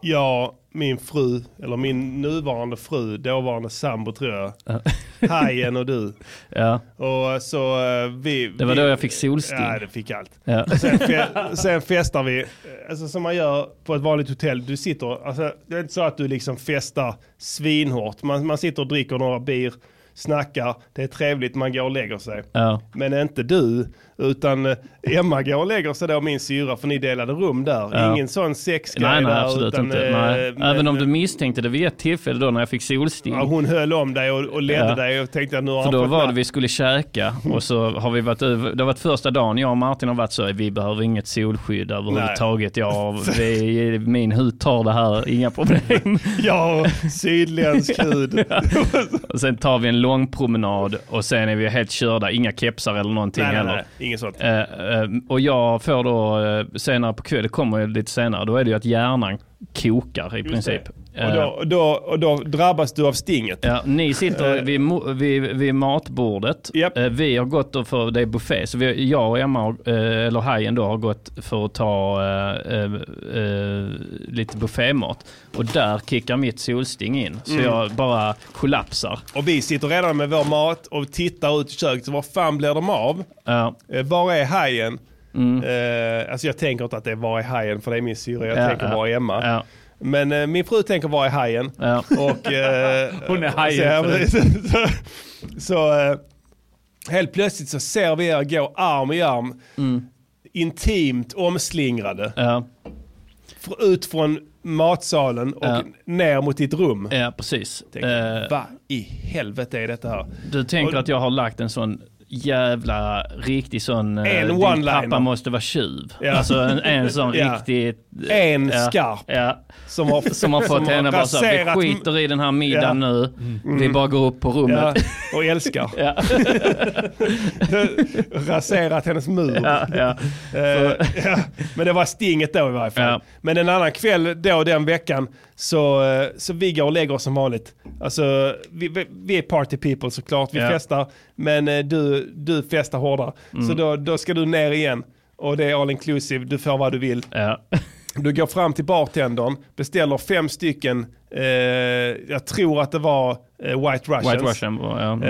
S3: Jag, min fru, eller min nuvarande fru, dåvarande sambo tror jag. Hajen och du.
S4: Ja,
S3: Och så eh, vi...
S4: det var
S3: vi,
S4: då jag fick solsting.
S3: Ja, det fick allt.
S4: Ja.
S3: Sen, fe, sen festar vi, eh, alltså som man gör på ett vanligt hotell. Du sitter, alltså, det är inte så att du liksom festar svinhårt. Man, man sitter och dricker några bir, snackar, det är trevligt, man går och lägger sig.
S4: Ja.
S3: Men inte du, utan eh, Emma går och lägger sig då, min syra, för ni delade rum där.
S4: Ja.
S3: Ingen sån sexgrej
S4: Nej, nej
S3: där.
S4: absolut
S3: utan,
S4: inte.
S3: eh,
S4: Nej.
S3: men-
S4: Även om du misstänkte det vid ett tillfälle då när jag fick solsting.
S3: Ja, hon höll om dig och, och ledde
S4: Ja.
S3: dig och tänkte att nu har
S4: För då var det vi skulle käka och så har vi varit över, det har varit första dagen jag och Martin har varit så, vi behöver inget solskydd överhuvudtaget. Ja, vi, min hud tar det här, inga problem.
S3: Ja, sydländsk hud.
S4: och sen tar vi en lång promenad och sen är vi helt körda, inga kepsar eller någonting
S3: nej,
S4: heller.
S3: nej, inget sånt.
S4: Eh, eh, och jag får då eh, senare på kvällen, det kommer lite senare, då är det ju att hjärnan kokar i
S3: Just
S4: princip.
S3: Och
S4: Eh,
S3: då, och, då, och då drabbas du av stinget.
S4: Ja, ni sitter
S3: Eh.
S4: vid, vid, vid matbordet.
S3: Japp.
S4: Eh, Vi har gått för det är buffé. Så vi, jag och Emma, eh, eller Hajen då, har gått för att ta eh, eh, eh, lite buffémat. Och där kickar mitt solsting in. Så
S3: Mm.
S4: jag bara kollapsar.
S3: Och vi sitter redan med vår mat och tittar ut i köket. Så vad fan blir de av?
S4: Ja,
S3: Eh, var är hajen?
S4: mm,
S3: Eh, alltså jag tänker inte att det är var är hajen för det är min syra. Jag
S4: Ja,
S3: tänker
S4: ja.
S3: var är Emma?
S4: ja,
S3: Men eh, min fru tänker vara i hajen.
S4: Ja.
S3: Och, eh,
S5: Hon är hajen
S3: Så, så, så eh, helt plötsligt så ser vi er gå arm i arm. Intimt omslingrade.
S4: Ja,
S3: Ut från matsalen och
S4: Ja.
S3: ner mot ditt rum.
S4: ja precis.
S3: Tänker,
S4: Eh,
S3: Vad i helvete är detta här?
S4: Du tänker
S3: Och-
S4: att jag har lagt en sån jävla riktig sån... eh,
S3: En
S4: din
S3: one-liner.
S4: pappa måste vara tjuv.
S3: Ja.
S4: Alltså en, en sån
S3: Ja.
S4: riktigt...
S3: En
S4: ja,
S3: skarp.
S4: Ja.
S3: Som har,
S4: Som har fått henne bara så vi skiter i den här middagen nu. Vi bara går upp på rummet.
S3: och älskar. Raserat hennes mur. Eh. Men det var stinget då i varje fall. Men en annan kväll då den veckan så, eh, så vi går och lägger oss som vanligt. Alltså vi, vi- är party people såklart, vi
S4: Ja.
S3: festar. Men eh, du, du festar hårdare.
S4: Mm.
S3: Så då, då ska du ner igen. Och det är all inclusive, du får vad du vill.
S4: Ja.
S3: Du går fram till bartendern, beställer fem stycken, eh, jag tror att det var eh, White Russians.
S4: White Russian ja. Mm.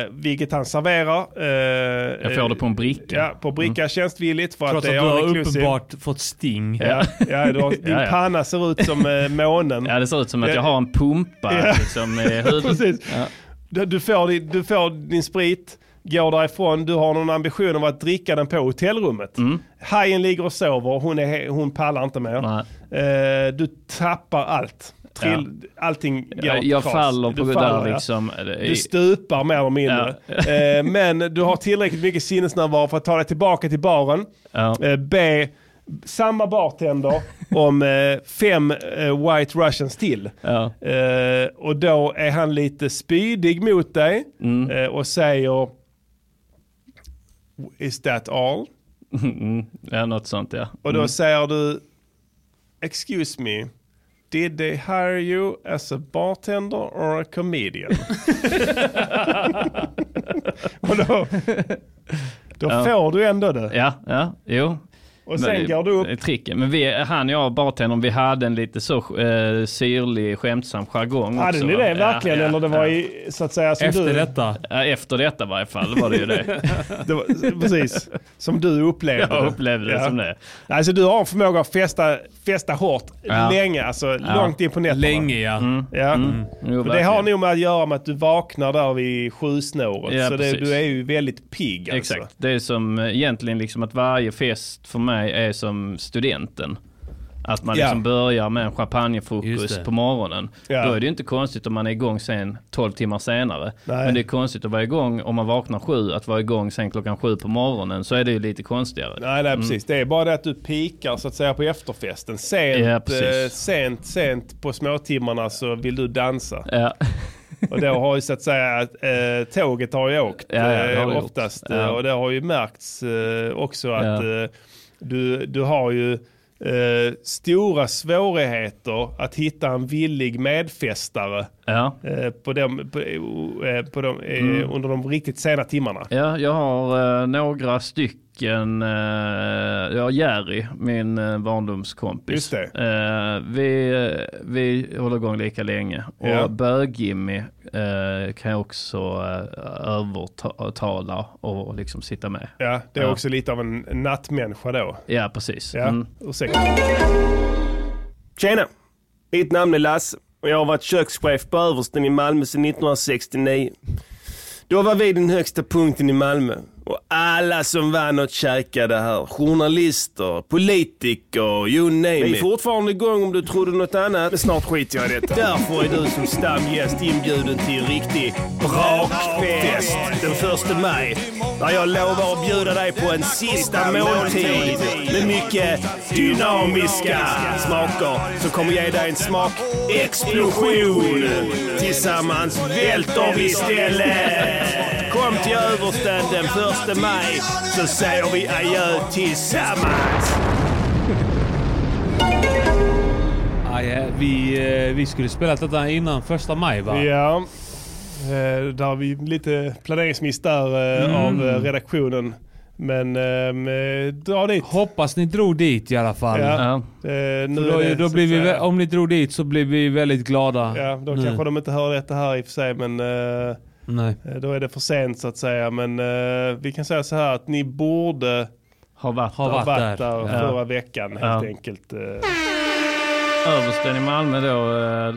S3: Eh, vilket han serverar. Eh,
S4: Jag får det på en bricka.
S3: Ja, på bricka tjänstvilligt för
S5: Mm. Trots
S3: att
S5: att
S3: det
S5: du
S3: är all
S5: har uppenbart fått sting.
S3: Ja, ja, du har, din
S4: Ja, ja.
S3: panna ser ut som eh, månen.
S4: Ja, det ser ut som att jag har en pumpa
S3: Ja.
S4: liksom.
S3: Precis.
S4: Ja.
S3: Du, du, får din, du får din sprit, går därifrån, du har någon ambition om att dricka den på hotellrummet.
S4: Mm.
S3: Hajen ligger och sover, hon, är, hon pallar inte mer.
S4: Nej.
S3: Eh, du tappar allt. Trill, Allting går
S4: Jag, jag faller
S3: Du
S4: på det
S3: faller,
S4: där
S3: ja.
S4: liksom.
S3: Du stupar mer eller mindre. Eh, men du har tillräckligt mycket sinnesnärvaro för att ta dig tillbaka till baren.
S4: Ja.
S3: Eh, be samma bartender om eh, fem eh, White Russians till.
S4: Ja.
S3: Eh, och då är han lite spydig mot dig
S4: Mm.
S3: och säger Is that all?
S4: Mm. Ja, något sånt ja.
S3: Och då
S4: Mm.
S3: säger du Excuse me, did they hire you as a bartender or a comedian? och då, då
S4: Ja.
S3: får du ändå det.
S4: Ja, ja, jo.
S3: Och sen
S4: Men-
S3: går du upp.
S4: det är Tricken. Men vi, han och jag, bartendern, vi hade en lite så eh, syrlig, skämtsam jargong
S3: Hade
S4: också.
S3: ni det
S4: Ja,
S3: verkligen?
S4: ja,
S3: eller det var
S4: ja.
S3: i, så att säga som
S5: Efter
S3: du...
S5: detta.
S4: Ja, efter detta i varje fall var det ju det.
S3: Det var, precis, som du upplevde
S4: Jag upplevde det som det.
S3: Alltså du har en förmåga att festa, festa hårt
S4: Ja.
S3: länge, alltså
S4: Ja.
S3: långt in på nätterna.
S5: Länge ja.
S4: Mm.
S3: Ja.
S4: Mm. Jo,
S3: För det har nog med att göra med att du vaknar där vid sjusnåret.
S4: Ja,
S3: så det, du är ju väldigt pigg alltså.
S4: Exakt. Det är som eh, egentligen liksom att varje fest för mig är som studenten. Att man
S3: Ja.
S4: liksom börjar med en champagnefrukost på morgonen.
S3: Ja.
S4: Då är det ju inte konstigt om man är igång sen 12 timmar senare.
S3: Nej.
S4: Men det är konstigt att vara igång om man vaknar sju, att vara igång sen klockan sju på morgonen. Så är det ju lite konstigare.
S3: Nej, nej precis. Det är bara det att du pikar så att säga på efterfesten. Sent,
S4: Ja,
S3: eh, sent, sent på småtimmarna så vill du dansa.
S4: Ja.
S3: Och då har ju så att säga eh, tåget har ju åkt
S4: Ja, ja, det har
S3: eh,
S4: gjort.
S3: oftast.
S4: Ja.
S3: Och det har ju märkts eh, också att
S4: Ja.
S3: eh, du, du har ju eh, stora svårigheter att hitta en villig medfestare
S4: Ja.
S3: eh, på dem, på, eh, på dem, eh,
S4: Mm.
S3: under de riktigt sena timmarna.
S4: Ja, jag har eh, några stycken. Eh, jag har Jerry, min eh, barndomskompis. Eh, vi, eh, vi håller igång lika länge. Och
S3: Ja.
S4: Bög-Jimmy eh, kan jag också eh, övertala och liksom sitta med.
S3: Ja, det är
S4: Ja.
S3: också lite av en nattmänniska då.
S4: Ja, precis.
S3: Ja,
S4: Mm.
S3: ursäkta. Tjena! Mitt namn är Lasse och jag har varit kökschef på Översten i Malmö sedan 1969. Då var vi den högsta punkten i Malmö. Och alla som var något käkade här. Journalister, politiker, you name it. Vi är fortfarande igång om du trodde något annat. Men snart skiter jag i detta. Därför är du som stamgäst inbjuden till en riktig brakfest den första maj. Där jag lovar att bjuda dig på en sista måltid med mycket dynamiska smaker som kommer ge dig en smakexplosion. Tillsammans välter vi stället. Kom till Översten den första maj så säger vi adjö tillsammans.
S5: Ah, ja, vi, eh, vi skulle spela detta innan första maj va?
S3: Ja, eh, där har vi lite planeringsmiss där eh,
S5: Mm.
S3: av eh, redaktionen. Men eh, dra dit.
S5: Hoppas ni drog dit i alla fall.
S3: Ja.
S4: Ja.
S3: Eh, nu
S5: då,
S3: det,
S5: då blir vi, om ni drog dit så blir vi väldigt glada.
S3: Ja, då
S5: nu.
S3: kanske de inte hör detta här i och för sig, men eh,
S5: Nej.
S3: eh, då är det för sent så att säga. Men eh, vi kan säga så här att ni borde
S4: Har varit
S3: ha
S5: varit
S3: varit
S5: där.
S3: där
S4: Ja.
S3: förra veckan helt
S4: Ja.
S3: enkelt. eh.
S4: Översten i Malmö då, eh,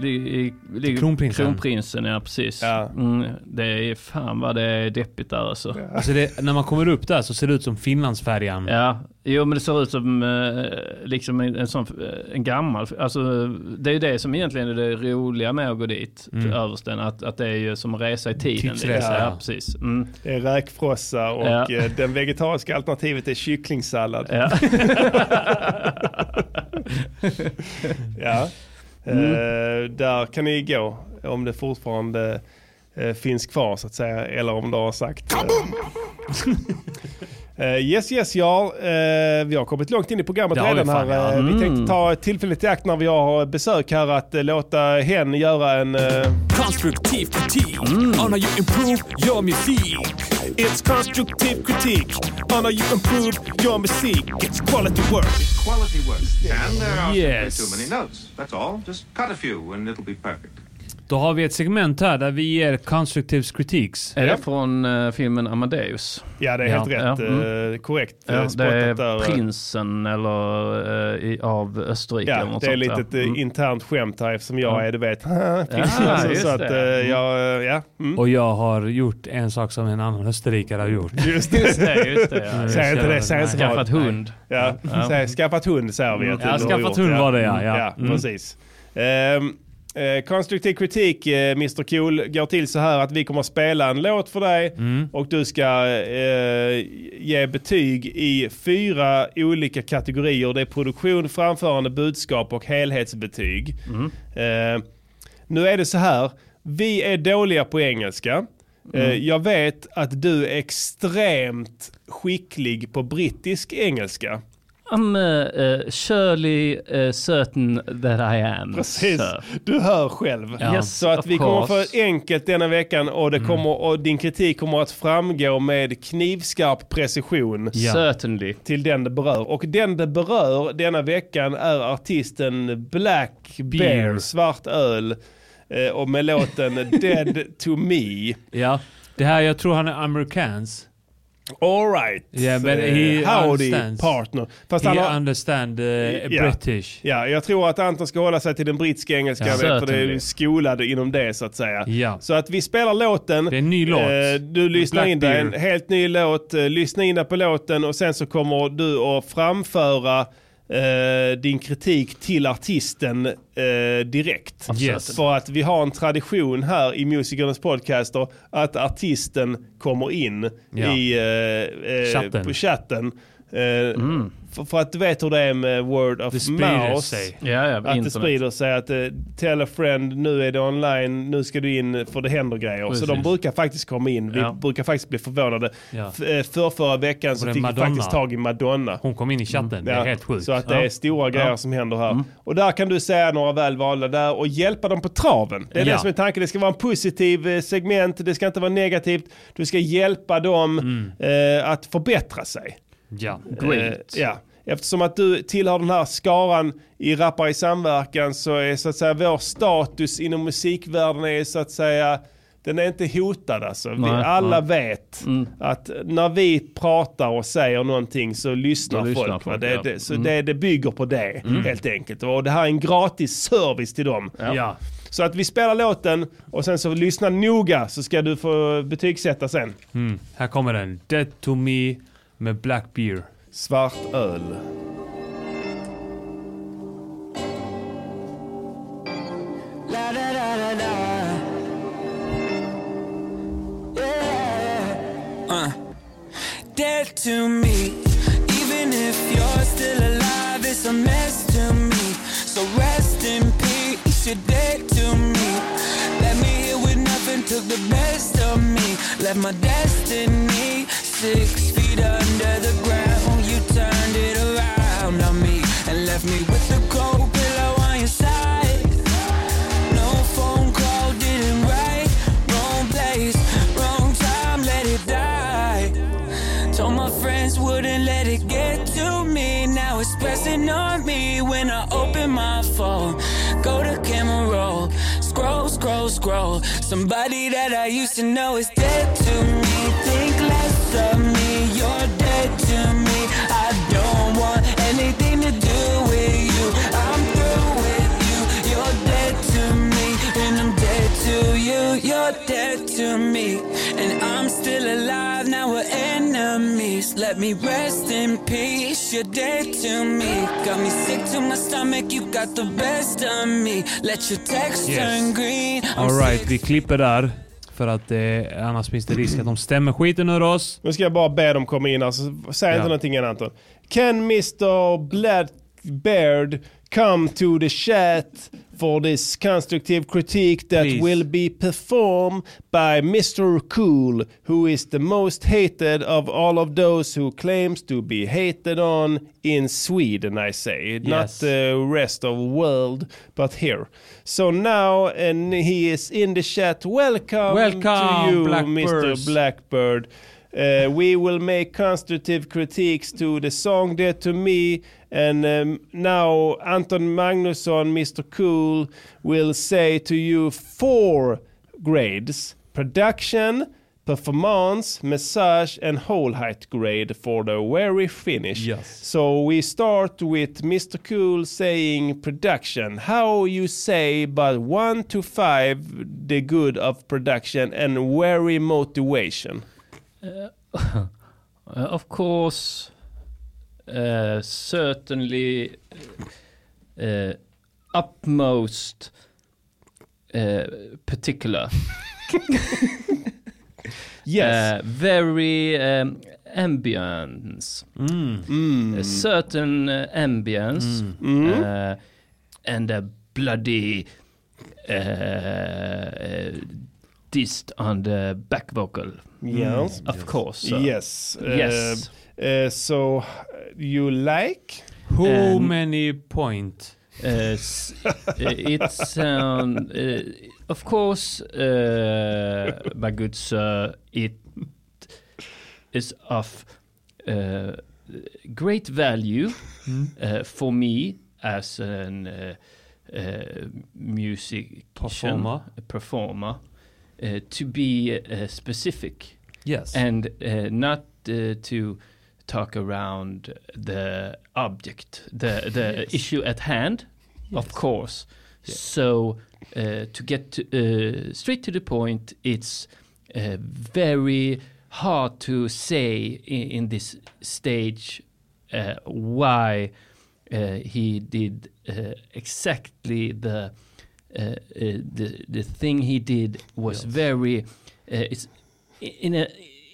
S4: li- i- ligger
S5: Kronprinsen.
S4: Kronprinsen, ja precis.
S3: Ja.
S4: Mm, det är fan vad det är deppigt där alltså.
S5: Alltså det, när man kommer upp där så ser det ut som Finlandsfärjan.
S4: Ja, jo men det ser ut som eh, liksom en, en sån, eh, en gammal, alltså det är ju det som egentligen är det roliga med att gå dit, till översten, att, att det är ju som att resa i tiden.
S5: Tidsresa,
S4: liksom.
S5: ja.
S4: ja. precis. Mm.
S3: Det är räkfrossa och
S4: Ja.
S3: den vegetariska alternativet är kycklingsallad.
S4: Ja. Mm.
S3: Eh, där kan ni gå om det fortfarande eh, finns kvar så att säga. Eller om du har sagt. Eh, yes yes ja, eh, vi har kommit långt in i programmet
S5: vi
S3: redan här.
S5: fan, ja.
S3: Eh, Vi
S4: Mm.
S3: tänkte ta tillfället i akt när vi har besök här att eh, låta hen göra en...
S2: Konstruktiv kritik on how you improve your music.
S3: It's constructive critique on how you improve your music. It's quality work.
S10: quality work. And there are
S5: Yes.
S10: simply too many notes. That's all. Just cut a few and it'll be perfect.
S5: Då har vi ett segment här där vi ger constructive critiques.
S4: Är det från eh, filmen Amadeus?
S3: Ja det är
S5: Ja.
S3: helt rätt.
S4: Ja, mm.
S3: eh, korrekt
S4: Ja,
S3: eh,
S4: det är
S3: där.
S4: prinsen eller i, av Österrike eller
S3: Ja,
S4: något
S3: det är
S4: sånt,
S3: lite
S4: ja.
S3: ett
S4: Mm.
S3: internt skämt här eftersom jag
S4: Ja.
S3: är, du vet, prinsen.
S4: Ja, just
S3: så att eh, jag, ja. Mm.
S5: Och jag har gjort en sak som en annan österrikare har gjort.
S3: Just det.
S4: Just det, just det. Ja.
S3: Säg inte det, säg inte
S4: Skaffat hund.
S3: Ja,
S4: Ja.
S3: Säg, skaffat hund säger vi att
S5: Ja,
S3: du har
S5: skaffat hund var det, ja, ja.
S3: ja
S5: Mm.
S3: precis. Um, eh, konstruktiv kritik, eh, Mr Cool, går till så här att vi kommer att spela en låt för dig
S5: Mm.
S3: och du ska eh, ge betyg i fyra olika kategorier. Det är produktion, framförande, budskap och helhetsbetyg. Eh, nu är det så här, vi är dåliga på engelska. Eh, Jag vet att du är extremt skicklig på brittisk engelska.
S4: I'm uh, uh, surely uh, certain that I am.
S3: Precis,
S4: sir.
S3: du hör själv.
S4: Ja. Yes,
S3: så att vi kommer få enkelt denna veckan och, det kommer, och din kritik kommer att framgå med knivskarp precision
S5: Ja.
S4: Certainly.
S3: till den det berör. Och den det berör denna veckan är artisten Black Bear,
S5: Bear.
S3: svart öl. eh, Och med låten Dead to Me.
S5: Ja. Det här, jag tror han är amerikans.
S3: Alright.
S5: Yeah, but he
S3: Howdy
S5: understands.
S3: partner. Fast
S5: He
S3: han har,
S5: understand uh,
S3: Ja.
S5: British.
S3: Ja, jag tror att Anton ska hålla sig till den brittiska engelskan
S5: Ja.
S3: för det är skolad inom det så att säga.
S5: Ja.
S3: Så att vi spelar låten.
S5: Det är en ny låt.
S3: Eh, du lyssnar in dig, en helt ny låt. Eh, lyssna in dig på låten och sen så kommer du att framföra eh, din kritik till artisten eh, direkt.
S5: Yes.
S3: För att vi har en tradition här i Musikernas podcaster att artisten kommer in
S5: Ja.
S3: i eh, eh,
S5: Chatten.
S3: på chatten. Eh, för, för att du vet hur det är med word of
S5: Det sprider
S3: mouth.
S5: sig.
S4: Ja, ja,
S3: Att det
S4: internet.
S3: sprider sig att eh, tell a friend, nu är det online, nu ska du in för det händer grejer. Så
S4: Precis.
S3: de brukar faktiskt komma in. Vi
S4: Ja.
S3: brukar faktiskt bli förvånade.
S5: Ja.
S3: Eh, För förra veckan så
S5: det
S3: fick
S5: Madonna.
S3: vi faktiskt tag i Madonna.
S5: Hon kom in i chatten. Det är
S3: Ja,
S5: helt sjukt.
S3: Så att det
S4: Ja.
S3: är stora grejer
S4: Ja.
S3: som händer här. Och där kan du säga några välvalda där och hjälpa dem på traven. Det är
S5: Ja.
S3: det som är tanken. Det ska vara en positiv eh, segment, det ska inte vara negativt. Du ska hjälpa dem
S5: Mm.
S3: eh, att förbättra sig.
S5: Ja.
S4: Great.
S3: Eh, ja. Eftersom att du tillhör den här skaran i Rappare i samverkan så är så att säga vår status inom musikvärlden är så att säga den är inte hotad alltså. Vi
S4: Nej,
S3: alla
S4: nej.
S3: vet att när vi pratar och säger någonting så lyssnar,
S4: Då lyssnar
S3: folk.
S4: folk,
S3: det,
S4: ja.
S3: det, så det, det bygger på det helt enkelt. Och det här är en gratis service till dem.
S5: Ja.
S3: Så att vi spelar låten och sen så lyssna noga så ska du få betygsätta sen.
S5: Mm. Här kommer den. Dead to me med Black Beer.
S3: Svart öl.
S11: La da da da da. Yeah. Uh. Dead to me. Even if you're still alive, it's a mess to me. So rest in peace. You're dead to me. Let me here with nothing. Took the best of me. Left my destiny six feet under the ground. You turned it around on me and left me with the cold pillow on your side. No phone call, didn't write. Wrong place, wrong time, let it die. Told my friends wouldn't let it get to me. Now it's pressing on me when I open my phone. Scroll, scroll. Somebody that I used to know is dead to me. Think less of me, you're dead to me. I don't want anything to do with you. I'm you're dead to me. And I'm still alive, now we're enemies. Let me rest in peace, you're dead to me. Got me sick to my stomach, you got the best of me. Let your text
S5: Yes.
S11: turn green. I'm
S5: Alright, vi klipper där. För att eh, annars finns det risk att de stämmer skiten ur oss.
S3: Nu ska jag bara be dem komma in här, så säg inte
S5: Ja.
S3: någonting än Anton. Can Mr Blackbeard come to the chat for this constructive critique that
S5: Please.
S3: will be performed by Mr Cool, who is the most hated of all of those who claims to be hated on in Sweden, I say. Not
S5: Yes.
S3: the rest of world, but here. So now, and he is in the chat. Welcome,
S5: Welcome,
S3: to you,
S5: Blackbirds.
S3: Mr. Blackbird. Uh, we will make constructive critiques to the song Dead to Me. And um, now Anton Magnusson, Mr. Cool, will say to you four grades production, performance, massage, and whole height grade for the very finish.
S5: Yes.
S3: So we start with Mr. Cool saying production. How you say, but one to five, the good of production and very motivation.
S4: Uh, of course, uh, certainly uh, utmost uh, particular.
S3: Yes.
S4: Very um, ambience.
S3: Mm.
S4: A certain ambience
S3: Mm.
S4: uh, and a bloody dist on the back vocal.
S3: Yes.
S4: Of course.
S3: Yes.
S4: Yes.
S3: Uh, so uh, you like?
S5: how
S4: And-
S5: many point?
S4: Uh, uh, it's um, uh, of course, uh, my good sir, it is of uh, great value uh, for me as an uh, uh, music
S5: Performer.
S4: performer uh, to be uh, specific
S5: Yes.
S4: and uh, not uh, to talk around the object, the the
S5: Yes.
S4: issue at hand, of course. So uh, to get to, uh, straight to the point, it's uh, very hard to say in, in this stage uh, why uh, he did uh, exactly the the the thing he did was
S5: Yes.
S4: very it's in a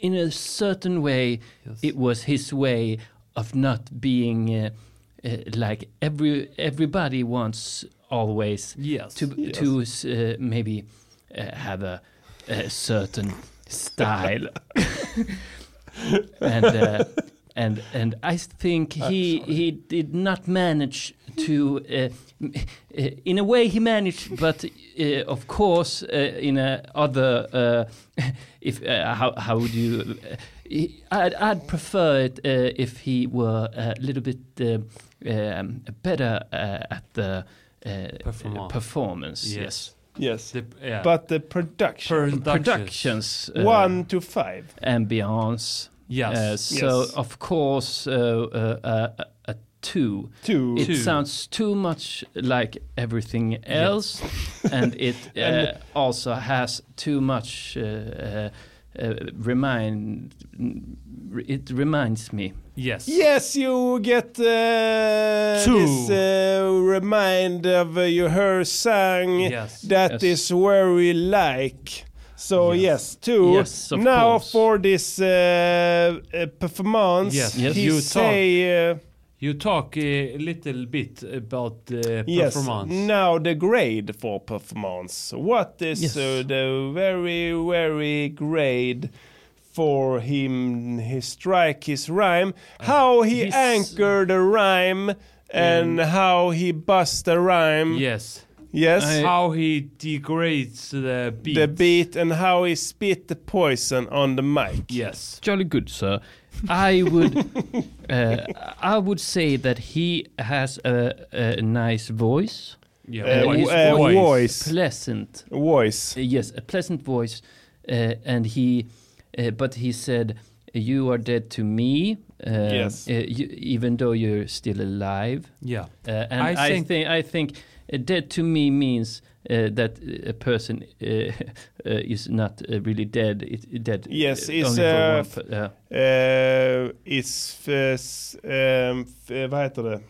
S4: in a certain way
S5: Yes.
S4: it was his way of not being uh, uh, like every everybody wants always
S5: Yes.
S4: to
S3: Yes.
S4: to uh, maybe uh, have a, a certain style and uh, and and I think he he did not manage to uh, uh, in a way he managed but uh, of course uh, in a other uh, if uh, how how would you uh, I'd, I'd prefer it uh, if he were a little bit uh, um, better uh, at the uh,
S5: Performance.
S4: performance yes,
S5: Yes.
S3: Yes.
S5: The, yeah.
S3: But the production.
S4: productions uh,
S3: One to five.
S4: ambiance
S5: Yes.
S4: uh, so
S3: Yes.
S4: of course uh, uh, uh, a two
S3: Two.
S4: it
S5: Two.
S4: sounds too much like everything else and it uh,
S3: And-
S4: also has too much uh, uh, uh, remind it reminds me
S5: yes.
S3: Yes, you get uh,
S5: Two.
S3: this uh, remind of uh, you heard song
S5: Yes.
S3: that
S4: Yes.
S3: is very like. So yes,
S5: Yes.
S3: two.
S4: Yes,
S3: now
S4: course.
S3: for this uh, uh, performance,
S5: Yes.
S4: Yes.
S3: he
S5: You
S3: say uh,
S5: You talk a little bit about the
S3: yes.
S5: performance.
S3: Now the grade for performance. What is
S4: Yes.
S3: uh, the very very grade? For him, he strike his rhyme. How he
S5: his-
S3: anchor the rhyme, and how he bust the rhyme.
S5: Yes.
S3: Yes.
S4: I-
S5: How he degrades the beat.
S3: the beat and how he spit the poison on the mic.
S5: Yes.
S4: jolly good sir i would uh, i would say that he has a, a nice voice
S5: Yeah.
S3: Uh,
S4: his
S3: uh,
S5: voice.
S3: voice.
S4: pleasant
S3: Voice.
S4: Uh, yes, a pleasant voice, uh, and he, uh, but he said, "You are dead to me." Uh,
S3: Yes.
S4: uh, you, even though you're still alive.
S5: Yeah.
S4: Uh, and
S5: I
S4: I,
S5: think-
S4: think I think dead to me means uh, that a person uh, uh, is not uh, really dead. It, dead.
S3: Yes,
S4: uh,
S3: it's,
S4: only for
S3: uh,
S4: one yeah.
S3: Uh, it's f- s- um, f- vad heter det?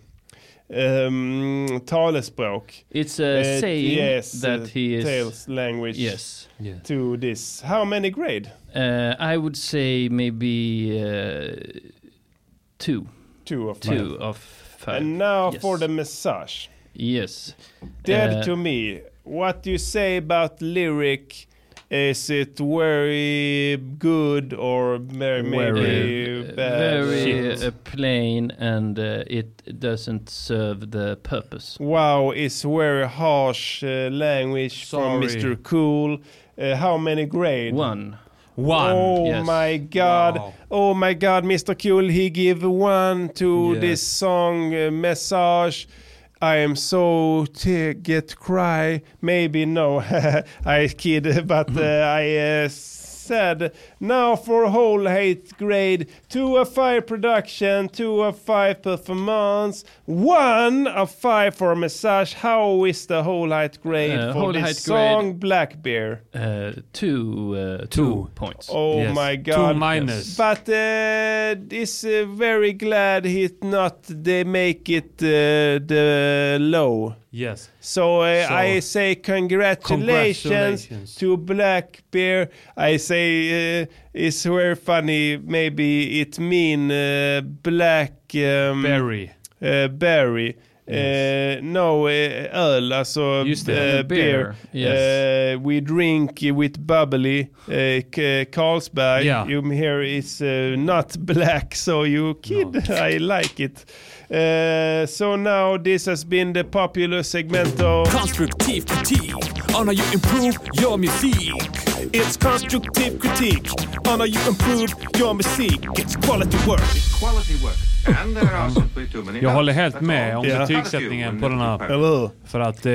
S3: Um, talespråk.
S4: It's a
S3: Uh,
S4: saying
S3: yes,
S4: that
S3: uh,
S4: he is.
S3: Tales language
S4: Yes.
S3: to this. How many grade?
S4: Uh, I would say maybe uh, two.
S3: Two of
S4: two
S3: five.
S4: of five.
S3: And now
S4: yes.
S3: for the massage.
S4: Yes.
S3: Dead
S4: Uh,
S3: to me. What do you say about lyric? Is it very good or very, maybe
S4: Uh,
S3: bad?
S4: very
S3: Shit.
S4: uh, plain and uh, it doesn't serve the purpose.
S3: Wow, it's very harsh uh, language from Mr. Cool. Uh, how many grade?
S4: One.
S5: One.
S3: Oh
S4: Yes.
S3: my god.
S5: Wow.
S3: Oh my god, Mr. Cool, he give one to
S5: Yes.
S3: this song uh, message. I am so t- get cry. Maybe no, I kid, but uh, I uh, said now for whole hate grade two of five production, two of five performance, one of five for massage. How is the whole height grade
S4: Uh,
S3: for this
S4: height
S3: song
S4: grade-
S3: Black Bear?
S4: Uh, two, uh, two points.
S3: Oh
S5: Yes.
S3: my
S5: Two
S3: god.
S5: minus.
S3: But uh, this uh, very glad he not they make it uh, the low.
S5: Yes.
S3: So, uh,
S5: So,
S3: I say congratulations,
S5: congratulations.
S3: to Black Bear. I say uh, it's very funny. Maybe it mean uh, black um,
S5: Berry.
S3: Uh, berry. Uh, no, uh, öl, alltså
S5: Just det.
S3: uh,
S4: Beer,
S3: beer. Uh, we drink with bubbly, uh, Carlsberg.
S5: Yeah.
S3: You here is uh, not black, so you kid, I like it. Uh, so now this has been the popular segment of
S2: Konstruktiv kritik on how you improve your musik.
S1: It's constructive critique on how you improve your music. It's quality work.
S10: Quality work. And there are simply too many
S5: Jag håller helt med om
S3: Ja.
S5: betygssättningen på den här. För att eh,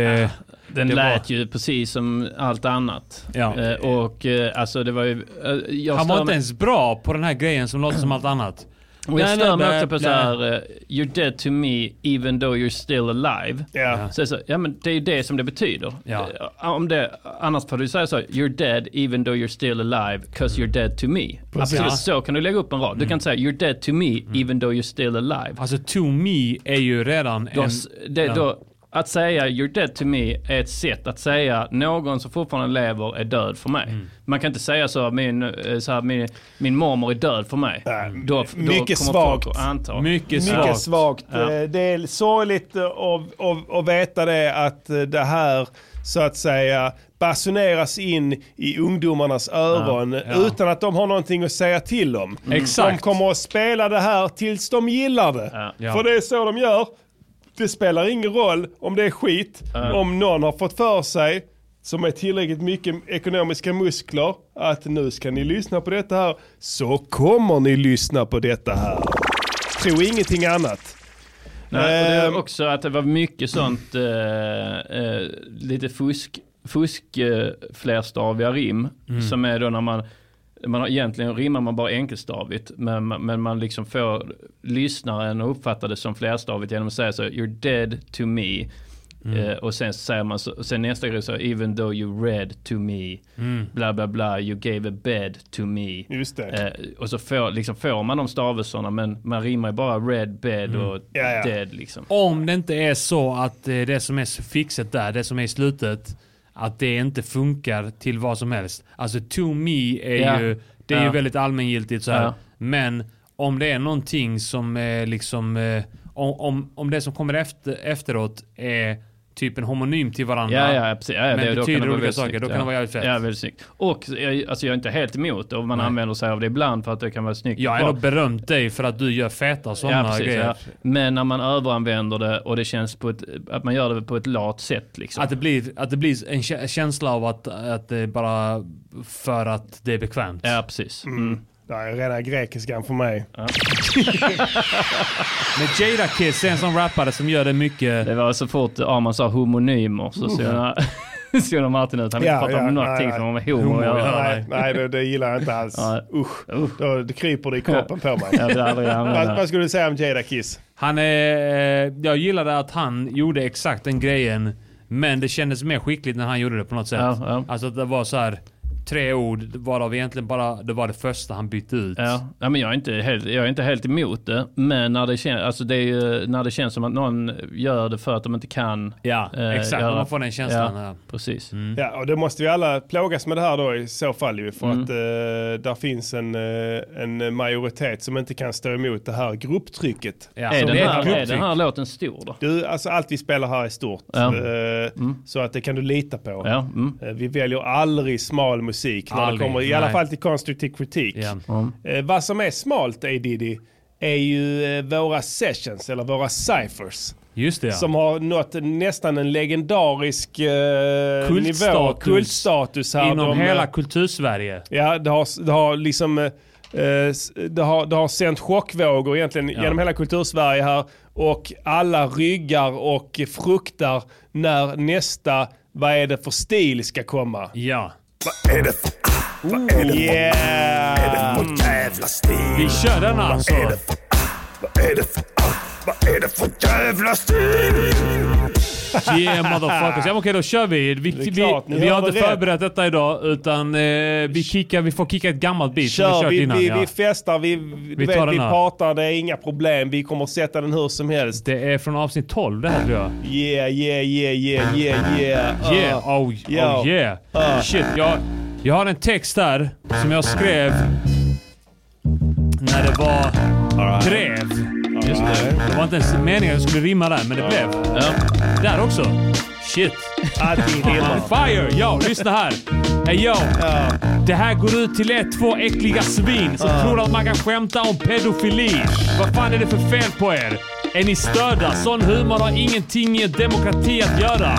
S4: Den
S5: Det
S4: lät
S5: var-
S4: ju precis som allt annat.
S5: Ja.
S4: Eh, och eh, alltså det var ju... eh, jag
S5: han var inte ens bra på den här grejen som låter som allt annat.
S4: Och jag stör mig också på så här, eh, you're dead to me even though you're still alive.
S3: Ja.
S4: Så, så, ja men det är ju det som det betyder.
S5: Ja.
S4: Eh, Om det, annars får du säga så, you're dead even though you're still alive cause you're dead to me. Absolut, så kan du lägga upp en rad. Du kan säga you're dead to me even though you're still alive.
S5: Alltså to me är ju redan
S4: Då,
S5: en...
S4: det,
S5: ja.
S4: då, att säga you're dead to me är ett sätt att säga någon som fortfarande lever är död för mig.
S5: Mm.
S4: Man kan inte säga så, min, eh, så här, min, min mormor är död för mig.
S3: Nej,
S4: då, då
S3: mycket svagt.
S4: folk att anta.
S5: Mycket
S3: Mycket
S5: svagt.
S3: svagt.
S4: Ja.
S3: Eh, Det är sorgligt att, att, att veta det att eh, det här så att säga basuneras in i ungdomarnas öron
S5: Ja, ja.
S3: utan att de har någonting att säga till om.
S5: Exakt.
S3: De kommer att spela det här tills de gillar det.
S4: Ja.
S3: För det är så de gör. Det spelar ingen roll om det är skit. Om någon har fått för sig som är tillräckligt mycket ekonomiska muskler att nu ska ni lyssna på detta här så kommer ni lyssna på detta här. Tro ingenting annat.
S4: Nej, och det är
S3: Ehm.
S4: också att det var mycket sånt, eh, eh, lite fusk, fusk eh, flerstaviga rim.
S5: Mm.
S4: Som är då när man, man har, egentligen rimmar man bara enkelstavigt. Men, men man liksom får lyssnaren att uppfatta det som flerstavigt genom att säga så, you're dead to me.
S5: Mm.
S4: Eh, och sen säger man så, och sen nästa grej så, even though you read to me,
S5: Mm.
S4: bla bla bla, you gave a bed to me.
S3: Just det.
S4: Eh, och så får, liksom får man de stavelserna men man rimmar ju bara red, bed och
S3: Mm. Ja, ja.
S4: dead liksom.
S5: Om det inte är så att eh, det som är suffixet där, det som är i slutet, att det inte funkar till vad som helst. Alltså to me är
S4: Ja.
S5: ju, det är ju
S4: Ja.
S5: väldigt allmängiltigt så.
S4: Ja.
S5: Men om det är någonting som är liksom, eh, om, om, om det som kommer efter, efteråt är typ en homonym till varandra.
S4: Ja, ja, precis. Ja, ja,
S5: men
S4: det,
S5: betyder olika saker,
S4: snyggt,
S5: då kan
S4: ja.
S5: det vara jävligt fett.
S4: Ja, väldigt snyggt. Och jag, alltså jag är inte helt emot och man
S5: Nej.
S4: använder sig av det ibland för att det kan vara snyggt.
S5: Jag har ändå berömt dig för att du gör feta sådana
S4: ja, precis,
S5: grejer.
S4: ja. Men när man överanvänder det och det känns på ett, att man gör det på ett lat sätt liksom.
S5: Att det blir, att det blir en kä- känsla av att, att det är bara för att det är bekvämt.
S4: Ja, precis. Mm.
S3: Det är rena grekiskan för mig.
S5: Men Jada Kiss är en sån rappare som gör det mycket.
S4: Det var så fort Arman sa homonymer så såg jag såg Martin ut. Han vill
S3: Ja,
S4: inte prata
S3: ja,
S4: om någonting
S3: nej,
S4: som har med homo
S5: Homo,
S4: att göra.
S5: ja.
S3: Nej, nej det, det gillar jag inte alls.
S4: Nej.
S3: Usch. Då, det kryper det i kroppen på mig.
S4: Jag vill aldrig
S3: vad, vad skulle du säga om Jada Kiss?
S5: Han är, eh, jag gillade att han gjorde exakt den grejen Men det kändes mer skickligt när han gjorde det på något sätt.
S4: Ja, ja.
S5: Alltså att det var så här tre ord varav egentligen bara det var det första han bytte ut.
S4: Ja, ja men jag är, inte helt, jag är inte helt emot det. Men när det, kän, alltså det är ju, när det känns som att någon gör det för att de inte kan.
S5: Ja,
S4: eh,
S5: exakt.
S4: göra-
S5: Man får den känslan.
S4: Ja,
S5: Ja.
S4: precis.
S3: Ja, och det måste vi alla plågas med det här då i så fall ju. För
S4: Mm.
S3: att eh, där finns en, eh, en majoritet som inte kan stå emot det här grupptrycket.
S5: Ja,
S4: Är, den
S5: är
S4: här, är
S5: grupptryck.
S4: den här låten stor då?
S3: Du, alltså allt vi spelar här är stort.
S4: Ja.
S3: Eh, Så att det kan du lita på.
S4: Ja, mm.
S3: Eh, Vi väljer aldrig smal musik när
S5: Aldrig,
S3: det kommer, i alla
S5: nej.
S3: fall till konstruktiv kritik.
S5: Ja.
S3: Eh, vad som är smalt, A Diddy, är ju eh, våra sessions eller våra cyphers.
S5: Just det ja.
S3: Som har nått nästan en legendarisk eh,
S5: Kultstatus.
S3: nivå, kultstatus här.
S5: Inom
S3: De,
S5: hela
S3: eh,
S5: kultursverige.
S3: Ja, det har, det har liksom... eh, det, har, det har sänt chockvågor egentligen
S5: Ja.
S3: genom hela kultursverige här. Och alla ryggar och fruktar när nästa vad är det för stil ska komma.
S5: Ja.
S3: Vad är det för... Vad är det för... Yeah! Vad är det för jävla stil?
S5: Vi kör den alltså.
S3: Vad är det för... Vad är det för jävla stil?
S5: Yeah motherfuckers. Ja, okej, då kör vi. Vi,
S3: Det är
S5: vi,
S3: klart, ni
S5: vi har
S3: hörde
S5: inte
S3: rätt.
S5: förberett detta idag utan eh, vi, kickar, vi får kicka ett gammalt beat som vi
S3: Kör,
S5: kört
S3: vi,
S5: innan.
S3: vi,
S5: ja.
S3: vi festar, vi, vi,
S5: Vi
S3: vet,
S5: tar den
S3: vi
S5: här.
S3: pratar, det är inga problem. Vi kommer sätta den hur som helst.
S5: Det är från avsnitt 12 det här tror jag.
S3: Yeah, yeah, yeah, yeah, yeah, yeah.
S5: Yeah, oh,
S3: Yo.
S5: oh yeah.
S3: Uh.
S5: Shit, jag, jag har en text här som jag skrev när det var drev.
S4: Just det.
S5: Det var inte ens meningen att det skulle rimma där, men det blev.
S4: Ja.
S5: Där också. Shit.
S3: Allting
S5: On fire! Yo, lyssna här. Hey yo. Det här går ut till er två äckliga svin som tror att man kan skämta om pedofili. Vad fan är det för fel på er? Är ni störda? Sån humor har ingenting i en demokrati att göra.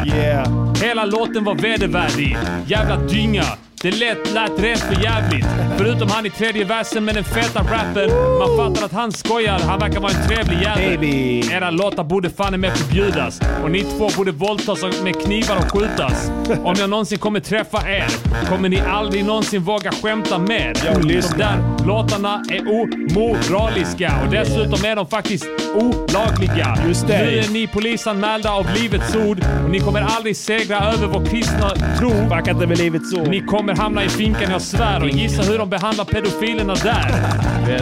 S5: Hela låten var vedervärdig. Jävla dynga. Det lät, lät rent för jävligt. Förutom han i tredje versen med den feta rappen. Man fattar att han skojar. Han verkar vara en trevlig jävel. Era låtar borde fan mig förbjudas. Och ni två borde våldtas med knivar och skjutas. Om jag någonsin kommer träffa er kommer ni aldrig någonsin våga skämta mer. De där låtarna är omoraliska och dessutom är de faktiskt olagliga.
S3: Just det.
S5: Nu är ni polisanmälda av Livets Ord och ni kommer aldrig segra över vår kristna tro.
S3: Fucka inte med livets ord.
S5: Ni kommer hamna i finkan, jag svär. Och gissa hur de behandlar pedofilerna där.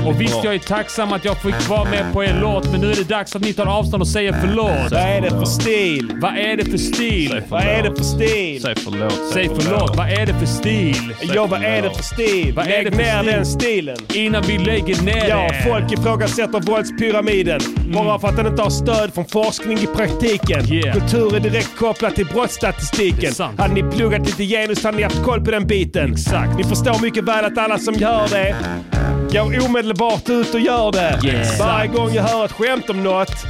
S5: Och visst, jag är tacksam att jag fick vara med på er låt, men nu är det dags att ni tar avstånd och säger förlåt.
S3: Vad är det för stil?
S5: Vad är det för stil?
S3: Vad är det för stil?
S4: Säg förlåt.
S5: Säg förlåt. Vad är det för stil?
S3: Ja, vad är det för stil?
S5: Vad är det för
S3: ner
S5: stil?
S3: den stilen.
S5: Innan vi lägger ner
S3: Ja, folk ifrågasätter våldspyramiden. Bara för att den inte har stöd från forskning i praktiken.
S5: Yeah.
S3: Kultur är direkt kopplat till brottsstatistiken. Hade ni pluggat lite genus hade ni haft koll på den biten.
S5: Exakt.
S3: Ni förstår mycket väl att alla som gör det går omedelbart ut och gör det.
S5: Yes.
S3: Varje gång jag hör ett skämt om något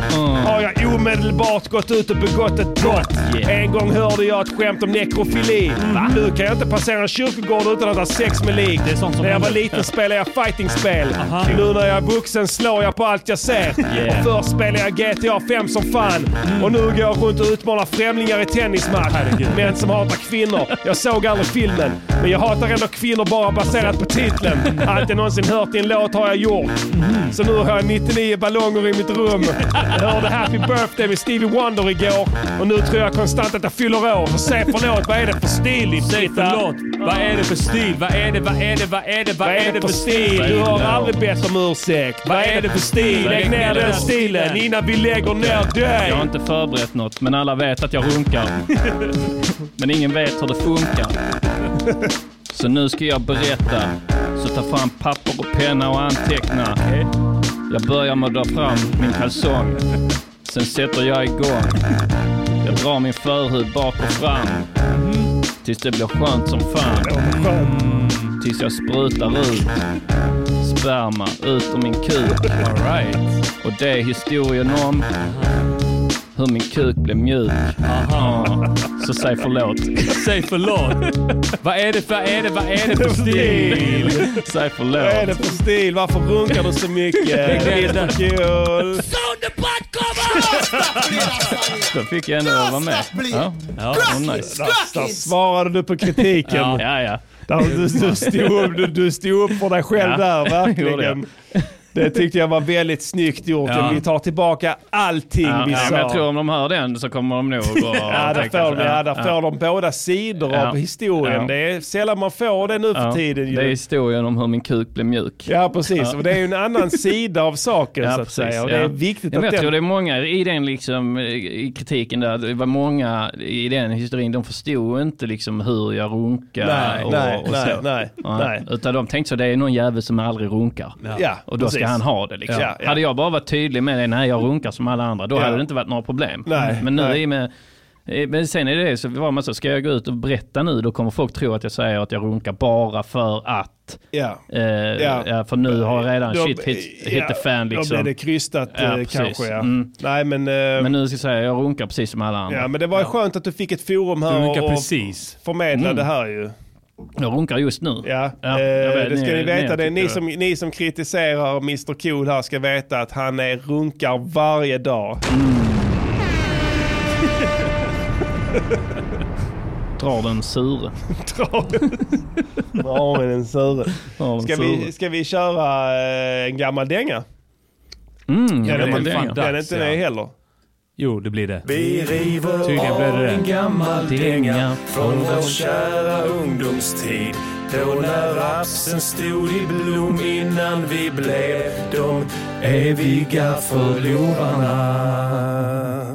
S3: har jag omedelbart gått ut och begått ett brott.
S4: Yeah.
S3: En gång hörde jag ett skämt om nekrofili. Nu kan jag inte passera en kyrkogård utan att ha sex med lik. När jag var liten spelade jag fightingspel.
S5: Aha.
S3: Nu när jag är vuxen slår jag på allt jag ser.
S4: Yeah.
S3: Och först spelade jag GTA 5 som fan. Och nu går jag runt och utmanar främlingar i tennismatch.
S5: Herregud.
S3: Män som hatar kvinnor. Jag såg aldrig filmen. Men jag hatar ändå kvinnor bara baserat på titeln. Allt jag någonsin hört i en låt har jag gjort. Så nu har jag 99 ballonger i mitt rum. Jag hörde Happy Birthday med Stevie Wonder igår. Och nu tror jag konstant att jag fyller år. Så säg förlåt, vad är det för stil din
S5: Säg förlåt. Vad är det för stil? Vad är det, vad är det, vad är det, vad
S3: Vad är det för stil? Du har aldrig bett om ursäkt. Vad är det för stil? Lägg ner den stilen innan vi lägger ner dig.
S4: Jag har inte förberett något, men alla vet att jag runkar. Men ingen vet hur det funkar. Så nu ska jag berätta. Så ta fram papper och penna och anteckna. Jag börjar med att dra fram min kalsong. Sen sätter jag igång. Jag drar min förhud bak och fram. Tills det blir skönt som fan. Tills jag sprutar ut sperma ut ur min kuk. All right. Och det är historien om hur min kuk blev mjuk. Ja, Så säg förlåt.
S5: Säg förlåt. vad är det för, är det, vad är det för stil?
S4: Säg
S3: Vad är det
S4: förlåt.
S3: för stil? Varför runkar du så mycket? Det är så kul.
S4: Då fick jag ändå vara med. Ja, ja oh, nice.
S3: Där svarade du på kritiken.
S4: Ja, ja.
S3: Där, du, du, stod upp, du, du stod upp för dig själv
S4: Ja,
S3: där, verkligen. Det tyckte jag var väldigt snyggt gjort.
S4: Ja.
S3: Vi tar tillbaka allting
S4: Ja,
S3: vi
S4: ja,
S3: sa.
S4: men jag tror om de hör den så kommer de nog att
S3: Ja, där får, ja, där
S4: Ja,
S3: får de båda sidor
S4: Ja.
S3: av historien.
S4: Ja.
S3: Det är sällan man får det nu för tiden. ju.
S4: Det är historien om hur min kuk blev mjuk.
S3: Ja, precis.
S4: Ja.
S3: Och det är ju en annan sida av saken
S4: Ja,
S3: så att
S4: precis,
S3: säga. Och
S4: ja.
S3: det är viktigt
S4: Ja, men
S3: att
S4: jag tror det
S3: den...
S4: är många i den liksom, i kritiken där, det var många i den historien, de förstod inte liksom hur jag runkar
S3: Nej,
S4: och,
S3: nej,
S4: och
S3: nej,
S4: så.
S3: nej,
S4: Ja,
S3: nej.
S4: Utan de tänkte så, det är någon jävel som aldrig runkar.
S3: Ja,
S4: och då ska han ha det liksom.
S3: Ja, ja.
S4: Hade jag bara varit tydlig med det, nej jag runkar som alla andra, då
S3: Ja.
S4: hade det inte varit några problem.
S3: Nej,
S4: Men nu
S3: nej.
S4: i och med men sen är det så var man så, ska jag gå ut och berätta nu då kommer folk tro att jag säger att jag runkar bara för att.
S3: Ja.
S4: Eh,
S3: Ja.
S4: ja. för nu har jag redan
S3: Då-
S4: shit hit, hit
S3: ja,
S4: the fan liksom.
S3: Då blir det krystat
S4: Ja,
S3: eh,
S4: precis.
S3: kanske. Ja.
S4: Mm.
S3: Nej, men, eh,
S4: Men nu ska jag säga, jag runkar precis som alla andra.
S3: ja, men det var ju skönt att du fick ett forum här och, och förmedla
S4: Mm.
S3: det här ju.
S4: Jag runkar just nu.
S3: Ja,
S4: Ja,
S3: eh,
S4: vet,
S3: det ska
S4: ni-
S3: ni veta.
S4: ni
S3: det ni, som, ni som kritiserar Mr Cool här ska veta att han är runkar varje dag.
S4: Drar den sure.
S3: Dra med den sure.
S4: Drar
S3: Ska vi, ska vi köra eh, en gammal dänga?
S4: Mm,
S3: Den
S4: gammal
S3: är inte,
S4: dänga.
S3: den är inte med heller.
S5: Jo, det blir det.
S1: Vi river
S5: Tydligen blev det
S1: av en gammal Dänga från vår kära ungdomstid. Då när rapsen stod i blom innan vi blev de eviga förlorarna.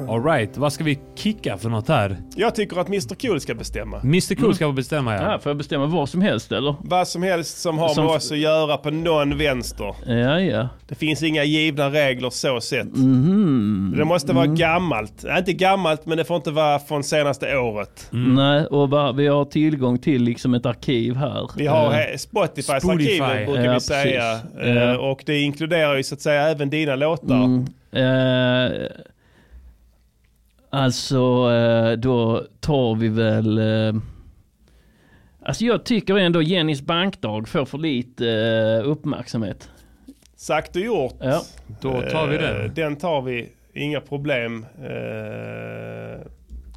S5: Alright, vad ska vi kicka för något här?
S3: Jag tycker att Mr Cool ska bestämma.
S5: Mr Cool ska få bestämma ja.
S4: Ja, får jag bestämma vad som helst eller?
S3: Vad som helst som har
S4: Som-
S3: med oss att göra på någon vänster.
S4: Ja, ja.
S3: Det finns inga givna regler så sett.
S4: Mhm.
S3: Det måste vara gammalt. Nej, inte gammalt, men det får inte vara från senaste året.
S4: Nej, och vi har tillgång till liksom ett arkiv här.
S3: Vi har he- Spotifys
S5: Spotify.
S3: arkiv brukar
S4: Ja,
S3: vi säga.
S4: Ja.
S3: Och det inkluderar ju så att säga även dina låtar.
S4: Mm. Eh, alltså, eh, då tar vi väl... Eh, alltså jag tycker ändå Jennys bankdag får för lite eh, uppmärksamhet.
S3: Sagt och gjort.
S4: Ja.
S5: Då tar vi
S3: Eh,
S5: den.
S3: Den tar vi. Inga problem. Eh,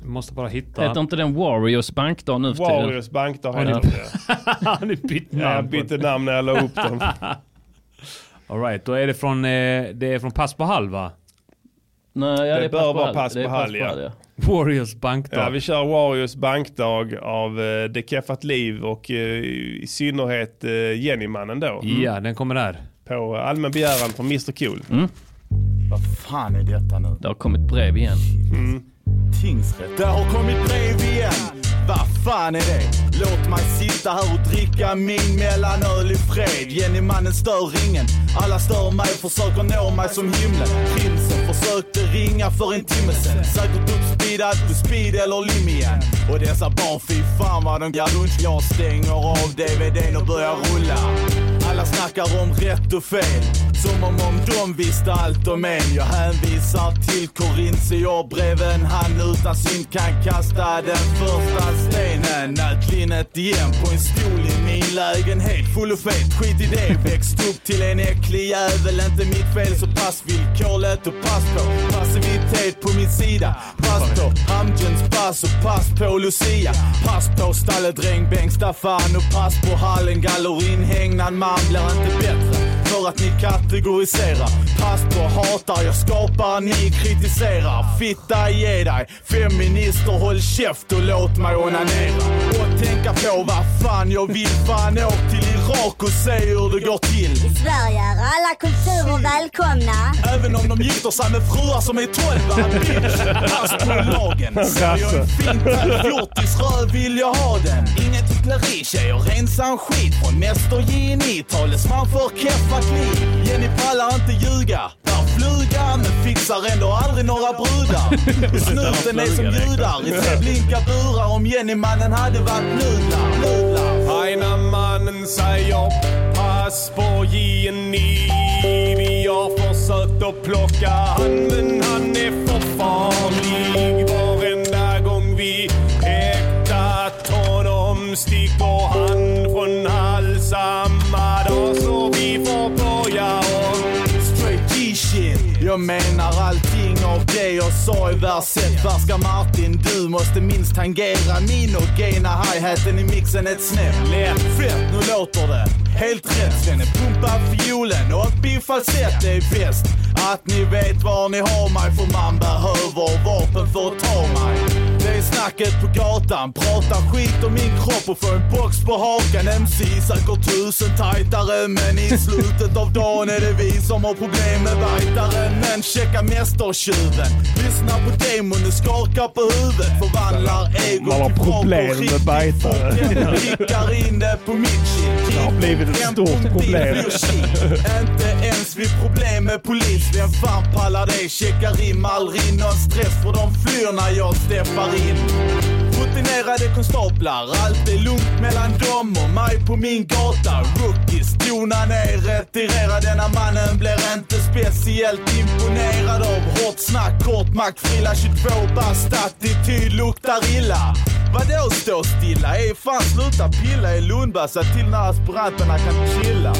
S5: Vi måste bara hitta...
S4: Heter inte den Warriors bankdag nu för tiden?
S3: Warriors bankdag
S5: Har
S3: heter det.
S5: Har ni bytt namn?
S3: Jag bytte namn när jag la upp den.
S5: Alright, då är det från, eh, det är från Pass på halva.
S4: Nej, ja,
S3: Det
S4: det, är
S3: bör
S4: pass på
S3: vara pass på Hall, ja.
S4: ja.
S5: Warriors bankdag.
S3: Ja, vi kör Warriors bankdag av uh, Det Keffat Liv och eh, i synnerhet uh, Jennymannen då.
S5: Ja, den kommer där.
S3: På allmän begäran från Mr Cool.
S12: Vad fan är detta nu?
S4: Det har kommit brev igen.
S12: Tingsrätt. Det har kommit brev igen. Vad fan är det? Låt mig sitta här och dricka min mellanöl i fred. Jenny-mannen stör ingen. Alla stör mig, försöker nå mig som himlen. Prinsen försökte ringa för en timme sen. Säkert uppspeedad på speed eller lim igen. Och dessa barn, fy fan vad de gör lunch. Jag stänger av DVDn och börjar rulla. Jag snackar om rätt och fel. Som om, om de visste allt om en. Jag hänvisar till Korintierbreven. Han utan synd kan kasta den första stenen. Nätlinnet igen på en stol i min lägenhet. Full och fet, skit i det. Växt upp till en äcklig jävel. Inte mitt fel så pass villkorligt och pass på. Passivitet på min sida. Pass på Hamgens pass och pass på Lucia. Pass på stallet Bengt Staffan och pass på hallen gallerin hängnan man blir inte bättre för att ni kategoriserar. Pass på hatar, jag skapar, ni kritiserar. Fitta ge dig, feminister håll käft och låt mig onanera. Och tänka på vad fan jag vill, fan åk till Irak och se hur det går till.
S13: I Sverige är alla kulturer välkomna.
S12: Även om de gifter sig med fruar som är tolva. Bitch, pass på lagen. Ser jag en fin fjortisröv vill jag ha den. Inget hyckleri tjejer, rensa skit från Mäster J.N.I. Talesman för keffa kliv. Jenny pallar inte ljuga. Där fluga, men fixar ändå aldrig några brudar. Snuten är som judar i tre blinka burar. Om Jenny-mannen hade varit nudlar. nudlar.
S1: Aina mannen säger pass på J.N.I. Vi har försökt att plocka han men han är för farlig. Varenda gång vi häktat honom sticker han från hals, samma dag så vi får börja om.
S12: Straight G-shit. Jag menar allt av det jag sa i vers 1. Färska Martin, du måste minst tangera min och gaina hi-haten i mixen ett snäpp. Lätt fett, nu låter det helt rätt. Svenne, pumpa fiolen och ett bifalsett det är bäst. Att ni vet var ni har mig för man behöver vapen för att ta mig. Det är snacket på gatan, prata skit om min kropp och få en box på hakan. MC söker tusen tajtare men i slutet av dagen är det vi som har problem med bajtaren. Men checka mästertjuven, lyssna på demon och skaka på huvudet. Förvandlar ego
S3: Man har
S12: till
S3: problem med bajtare.
S12: in det på mitt shit.
S3: Det har blivit ett stort problem.
S12: Inte ens vid problem med polis. Vem fan pallar det? Checkar in, aldrig någon stress för de flyr när jag steppar in. Rutinerade konstaplar, allt är lugnt mellan dem och mig på min gata. Rookies, tona ner, retirera. Denna mannen blir inte speciellt imponerad av hårt snack, kort maktfrilla, 22 bast, attityd luktar illa. Vadå stå stilla? Ey fan sluta pilla i Lundbassa till när aspiranterna kan chilla.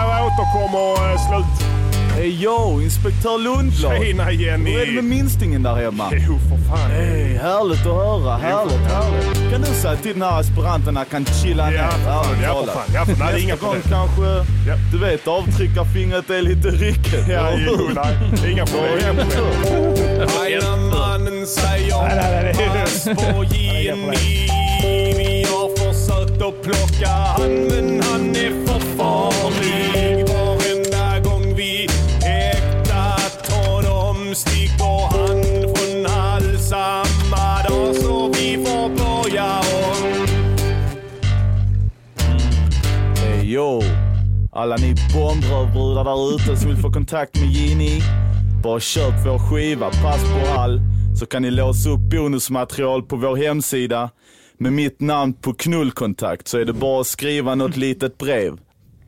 S3: Jag återkommer eh, slut.
S12: Hej yo, inspektör Lundblad.
S3: Tjena Jenny.
S12: Hur är det med minstingen där hemma?
S3: Jo för fan.
S12: Hej, härligt att höra. Härligt, härligt. Kan du säga till när aspiranterna kan chilla ner?
S3: Ja, för fan, ja, för fan, ja, för- inga
S12: Nästa gång kanske, du vet, avtryckarfingret är lite rycket.
S3: Ja, jo, nej. Det är inga problem.
S11: Ena mannen säger pass på Jenny. Vi har försökt att plocka han han
S12: bombrövbrudar där ute som vill få kontakt med Gini. Bara köp vår skiva, pass på all. Så kan ni låsa upp bonusmaterial på vår hemsida. Med mitt namn på knullkontakt så är det bara att skriva något litet brev.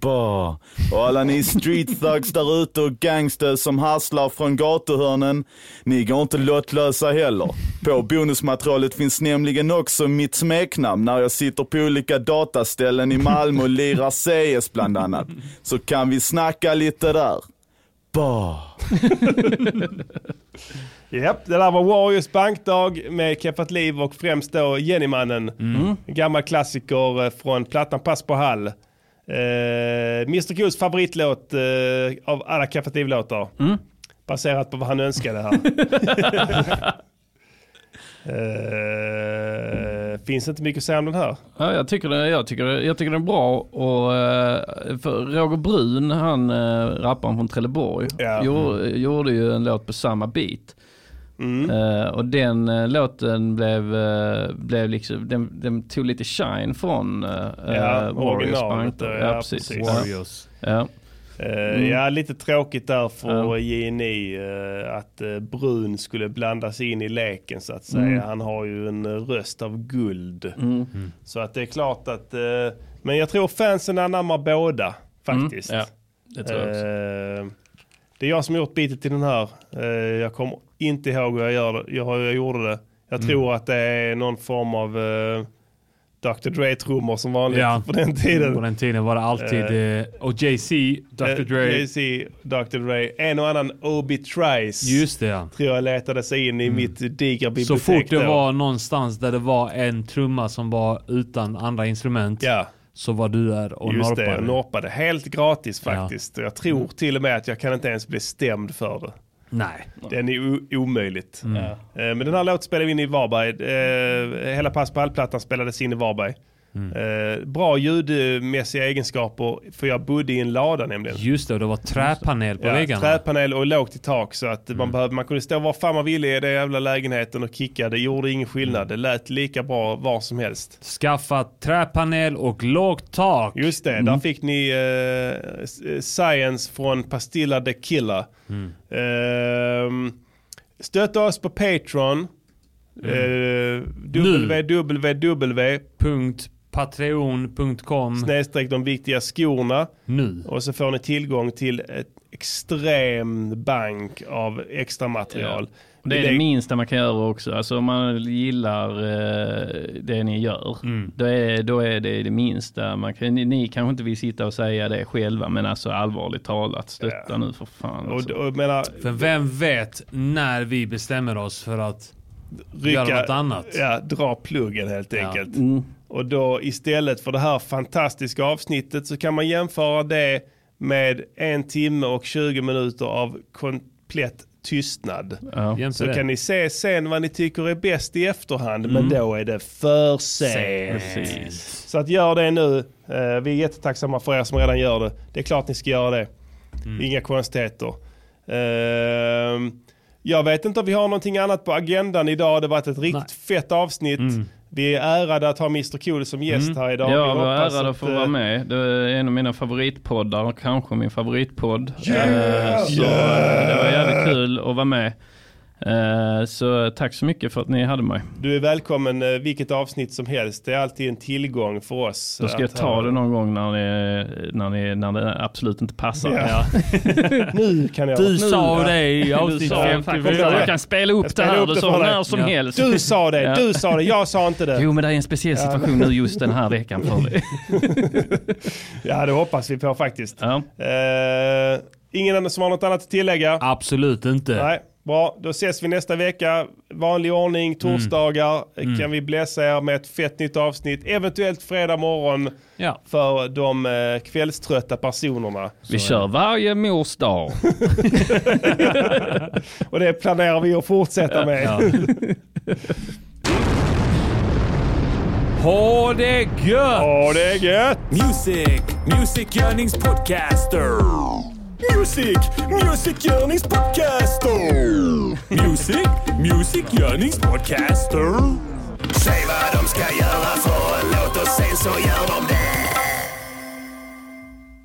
S12: Bah. Och alla ni street thugs där ute och gangsters som hasslar från gatuhörnen. Ni går inte lottlösa heller. På bonusmaterialet finns nämligen också mitt smeknamn när jag sitter på olika dataställen i Malmö och lirar CS bland annat. Så kan vi snacka lite där.
S3: Japp, det där var Warriors bankdag med Keffat Liv och främst då Jennymannen.
S5: Mm.
S3: Gammal klassiker eh, från plattan Pass på Hall. Eh, Mr Qs favoritlåt eh, av alla Keffat Liv-låtar.
S5: Mm.
S3: Baserat på vad han önskade här. eh, finns inte mycket att säga om den här.
S4: Ja, jag, tycker det, jag, tycker det, jag tycker den är bra och eh, för Roger Brun, han eh, rapparen från Trelleborg,
S3: Ja.
S4: gjorde, gjorde ju en låt på samma beat.
S3: Mm.
S4: Eh, och den eh, låten blev, eh, blev liksom, den, den tog lite shine från uh,
S3: Ja,
S4: Warriors Bank.
S3: ja,
S4: Ja, precis.
S3: precis.
S5: Warriors.
S4: Ja. Mm.
S3: Ja, lite tråkigt där för. JNI att Brun skulle blandas in i leken så att säga.
S4: Mm.
S3: Han har ju en röst av guld.
S4: Mm.
S3: Så att det är klart att, men jag tror fansen anammar båda faktiskt.
S4: Mm, ja, det tror jag också.
S3: Det är jag som har gjort beatet till den här. Jag kommer inte ihåg hur jag, gör det. Jag, jag gjorde det. Jag
S5: Mm.
S3: tror att det är någon form av eh, Dr. Dre-trummor som vanligt
S5: Ja.
S3: på den tiden.
S5: På den tiden var det alltid...
S3: Eh,
S5: och Jay-Z, Dr. Dre.
S3: Jay-Z, Dr. Dre. En och annan Obi Trice.
S5: Just det ja.
S3: Tror jag letade sig in i mitt digra bibliotek
S5: Så fort det
S3: då.
S5: var någonstans där det var en trumma som var utan andra instrument
S3: Ja.
S5: så var du där och
S3: Just det,
S5: norpade.
S3: jag norpade. Helt gratis faktiskt. Jag tror
S5: Mm.
S3: till och med att jag kan inte ens bli stämd för det.
S5: Nej.
S3: Det är omöjligt.
S5: Mm.
S3: Eh, Men den här låten spelade vi in i Varberg. Eh, Hela Pass på Hall-plattan spelades in i Varberg.
S5: Mm.
S3: Eh, Bra ljudmässiga egenskaper, för jag bodde i en lada nämligen.
S5: Just det, och det var träpanel på
S3: Ja,
S5: väggarna.
S3: träpanel och lågt i tak så att
S5: Mm.
S3: man, behövde, man kunde stå var fan man ville i den jävla lägenheten och kicka. Det gjorde ingen skillnad.
S5: Mm.
S3: Det lät lika bra var som helst.
S5: Skaffa träpanel och lågt tak.
S3: Just det,
S5: Mm.
S3: där fick ni eh, s- Science från Pastilla the Killer.
S5: Mm.
S3: Ehm, stötta oss på Patreon.
S5: Mm.
S3: Eh, www.
S5: Patreon.com
S3: Snedstreck de viktiga skorna.
S5: Nu.
S3: Och så får ni tillgång till ett extrem bank av extra material.
S4: Det är det minsta man kan göra också. Alltså om man gillar eh, det ni gör,
S5: Mm.
S4: då, är, då är det det minsta man kan. Ni, ni kanske inte vill sitta och säga det själva, men alltså allvarligt talat, stötta nu för fan. Alltså.
S3: Och, och menar,
S5: För vem vet när vi bestämmer oss för att
S3: rycka,
S5: göra något annat?
S3: Ja, dra pluggen helt enkelt.
S4: Mm.
S3: Och då istället för det här fantastiska avsnittet så kan man jämföra det med en timme och 20 minuter av komplett tystnad.
S4: Ja.
S3: Så
S5: det.
S3: kan ni se sen vad ni tycker är bäst i efterhand,
S5: Mm.
S3: men då är det för sent.
S4: Precis.
S3: Så att gör det nu. Eh, vi är jättetacksamma för er som redan gör det. Det är klart ni ska göra det.
S5: Mm.
S3: Inga konstigheter. Ehm, jag vet inte om vi har någonting annat på agendan idag. Det har varit ett riktigt fett avsnitt.
S5: Mm.
S3: Vi är ärade att ha Mr Cool som gäst här idag.
S4: Ja,
S3: Vi
S4: jag var
S3: hoppas
S4: ärad att få
S3: eh,
S4: vara med. Det är en av mina favoritpoddar, kanske min favoritpodd.
S3: Yeah!
S4: Eh, Så eh, det var jävligt kul att vara med. Eh, Så tack så mycket för att ni hade mig.
S3: Du är välkommen eh, vilket avsnitt som helst. Det är alltid en tillgång för oss.
S4: Då ska jag ta det någon gång när, ni, när, ni, när det absolut inte passar.
S3: Ja. nu kan jag.
S5: Du
S3: nu,
S5: sa
S3: ja.
S5: det i
S4: Du
S5: avsnitt
S4: sa
S5: 54.
S4: faktiskt att jag kan spela upp
S3: Jag
S4: det här
S3: upp
S4: du
S3: det dig.
S4: när som
S5: Ja.
S4: helst.
S3: Du sa det, du sa det, jag sa inte det.
S4: Jo men det är en speciell situation nu just den här veckan för dig.
S3: Ja det hoppas vi på faktiskt.
S4: Ja.
S3: Eh, ingen annan som har något annat att tillägga?
S5: Absolut inte.
S3: Nej, bra. Då ses vi nästa vecka. Vanlig ordning, torsdagar
S5: Mm.
S3: kan vi bläsa er med ett fett nytt avsnitt. Eventuellt fredag morgon
S5: Ja.
S3: för de eh, kvällströtta personerna.
S4: Vi kör varje mors dag.
S3: Och det planerar vi att fortsätta med.
S5: Ja. Ha det gött!
S3: Ja, det gött!
S2: Music, Music Yearnings Podcaster. Music, Music Yearnings Podcaster. Music, Music Yearnings Podcaster. Säg vad de ska göra för en låt och sen så gör de det.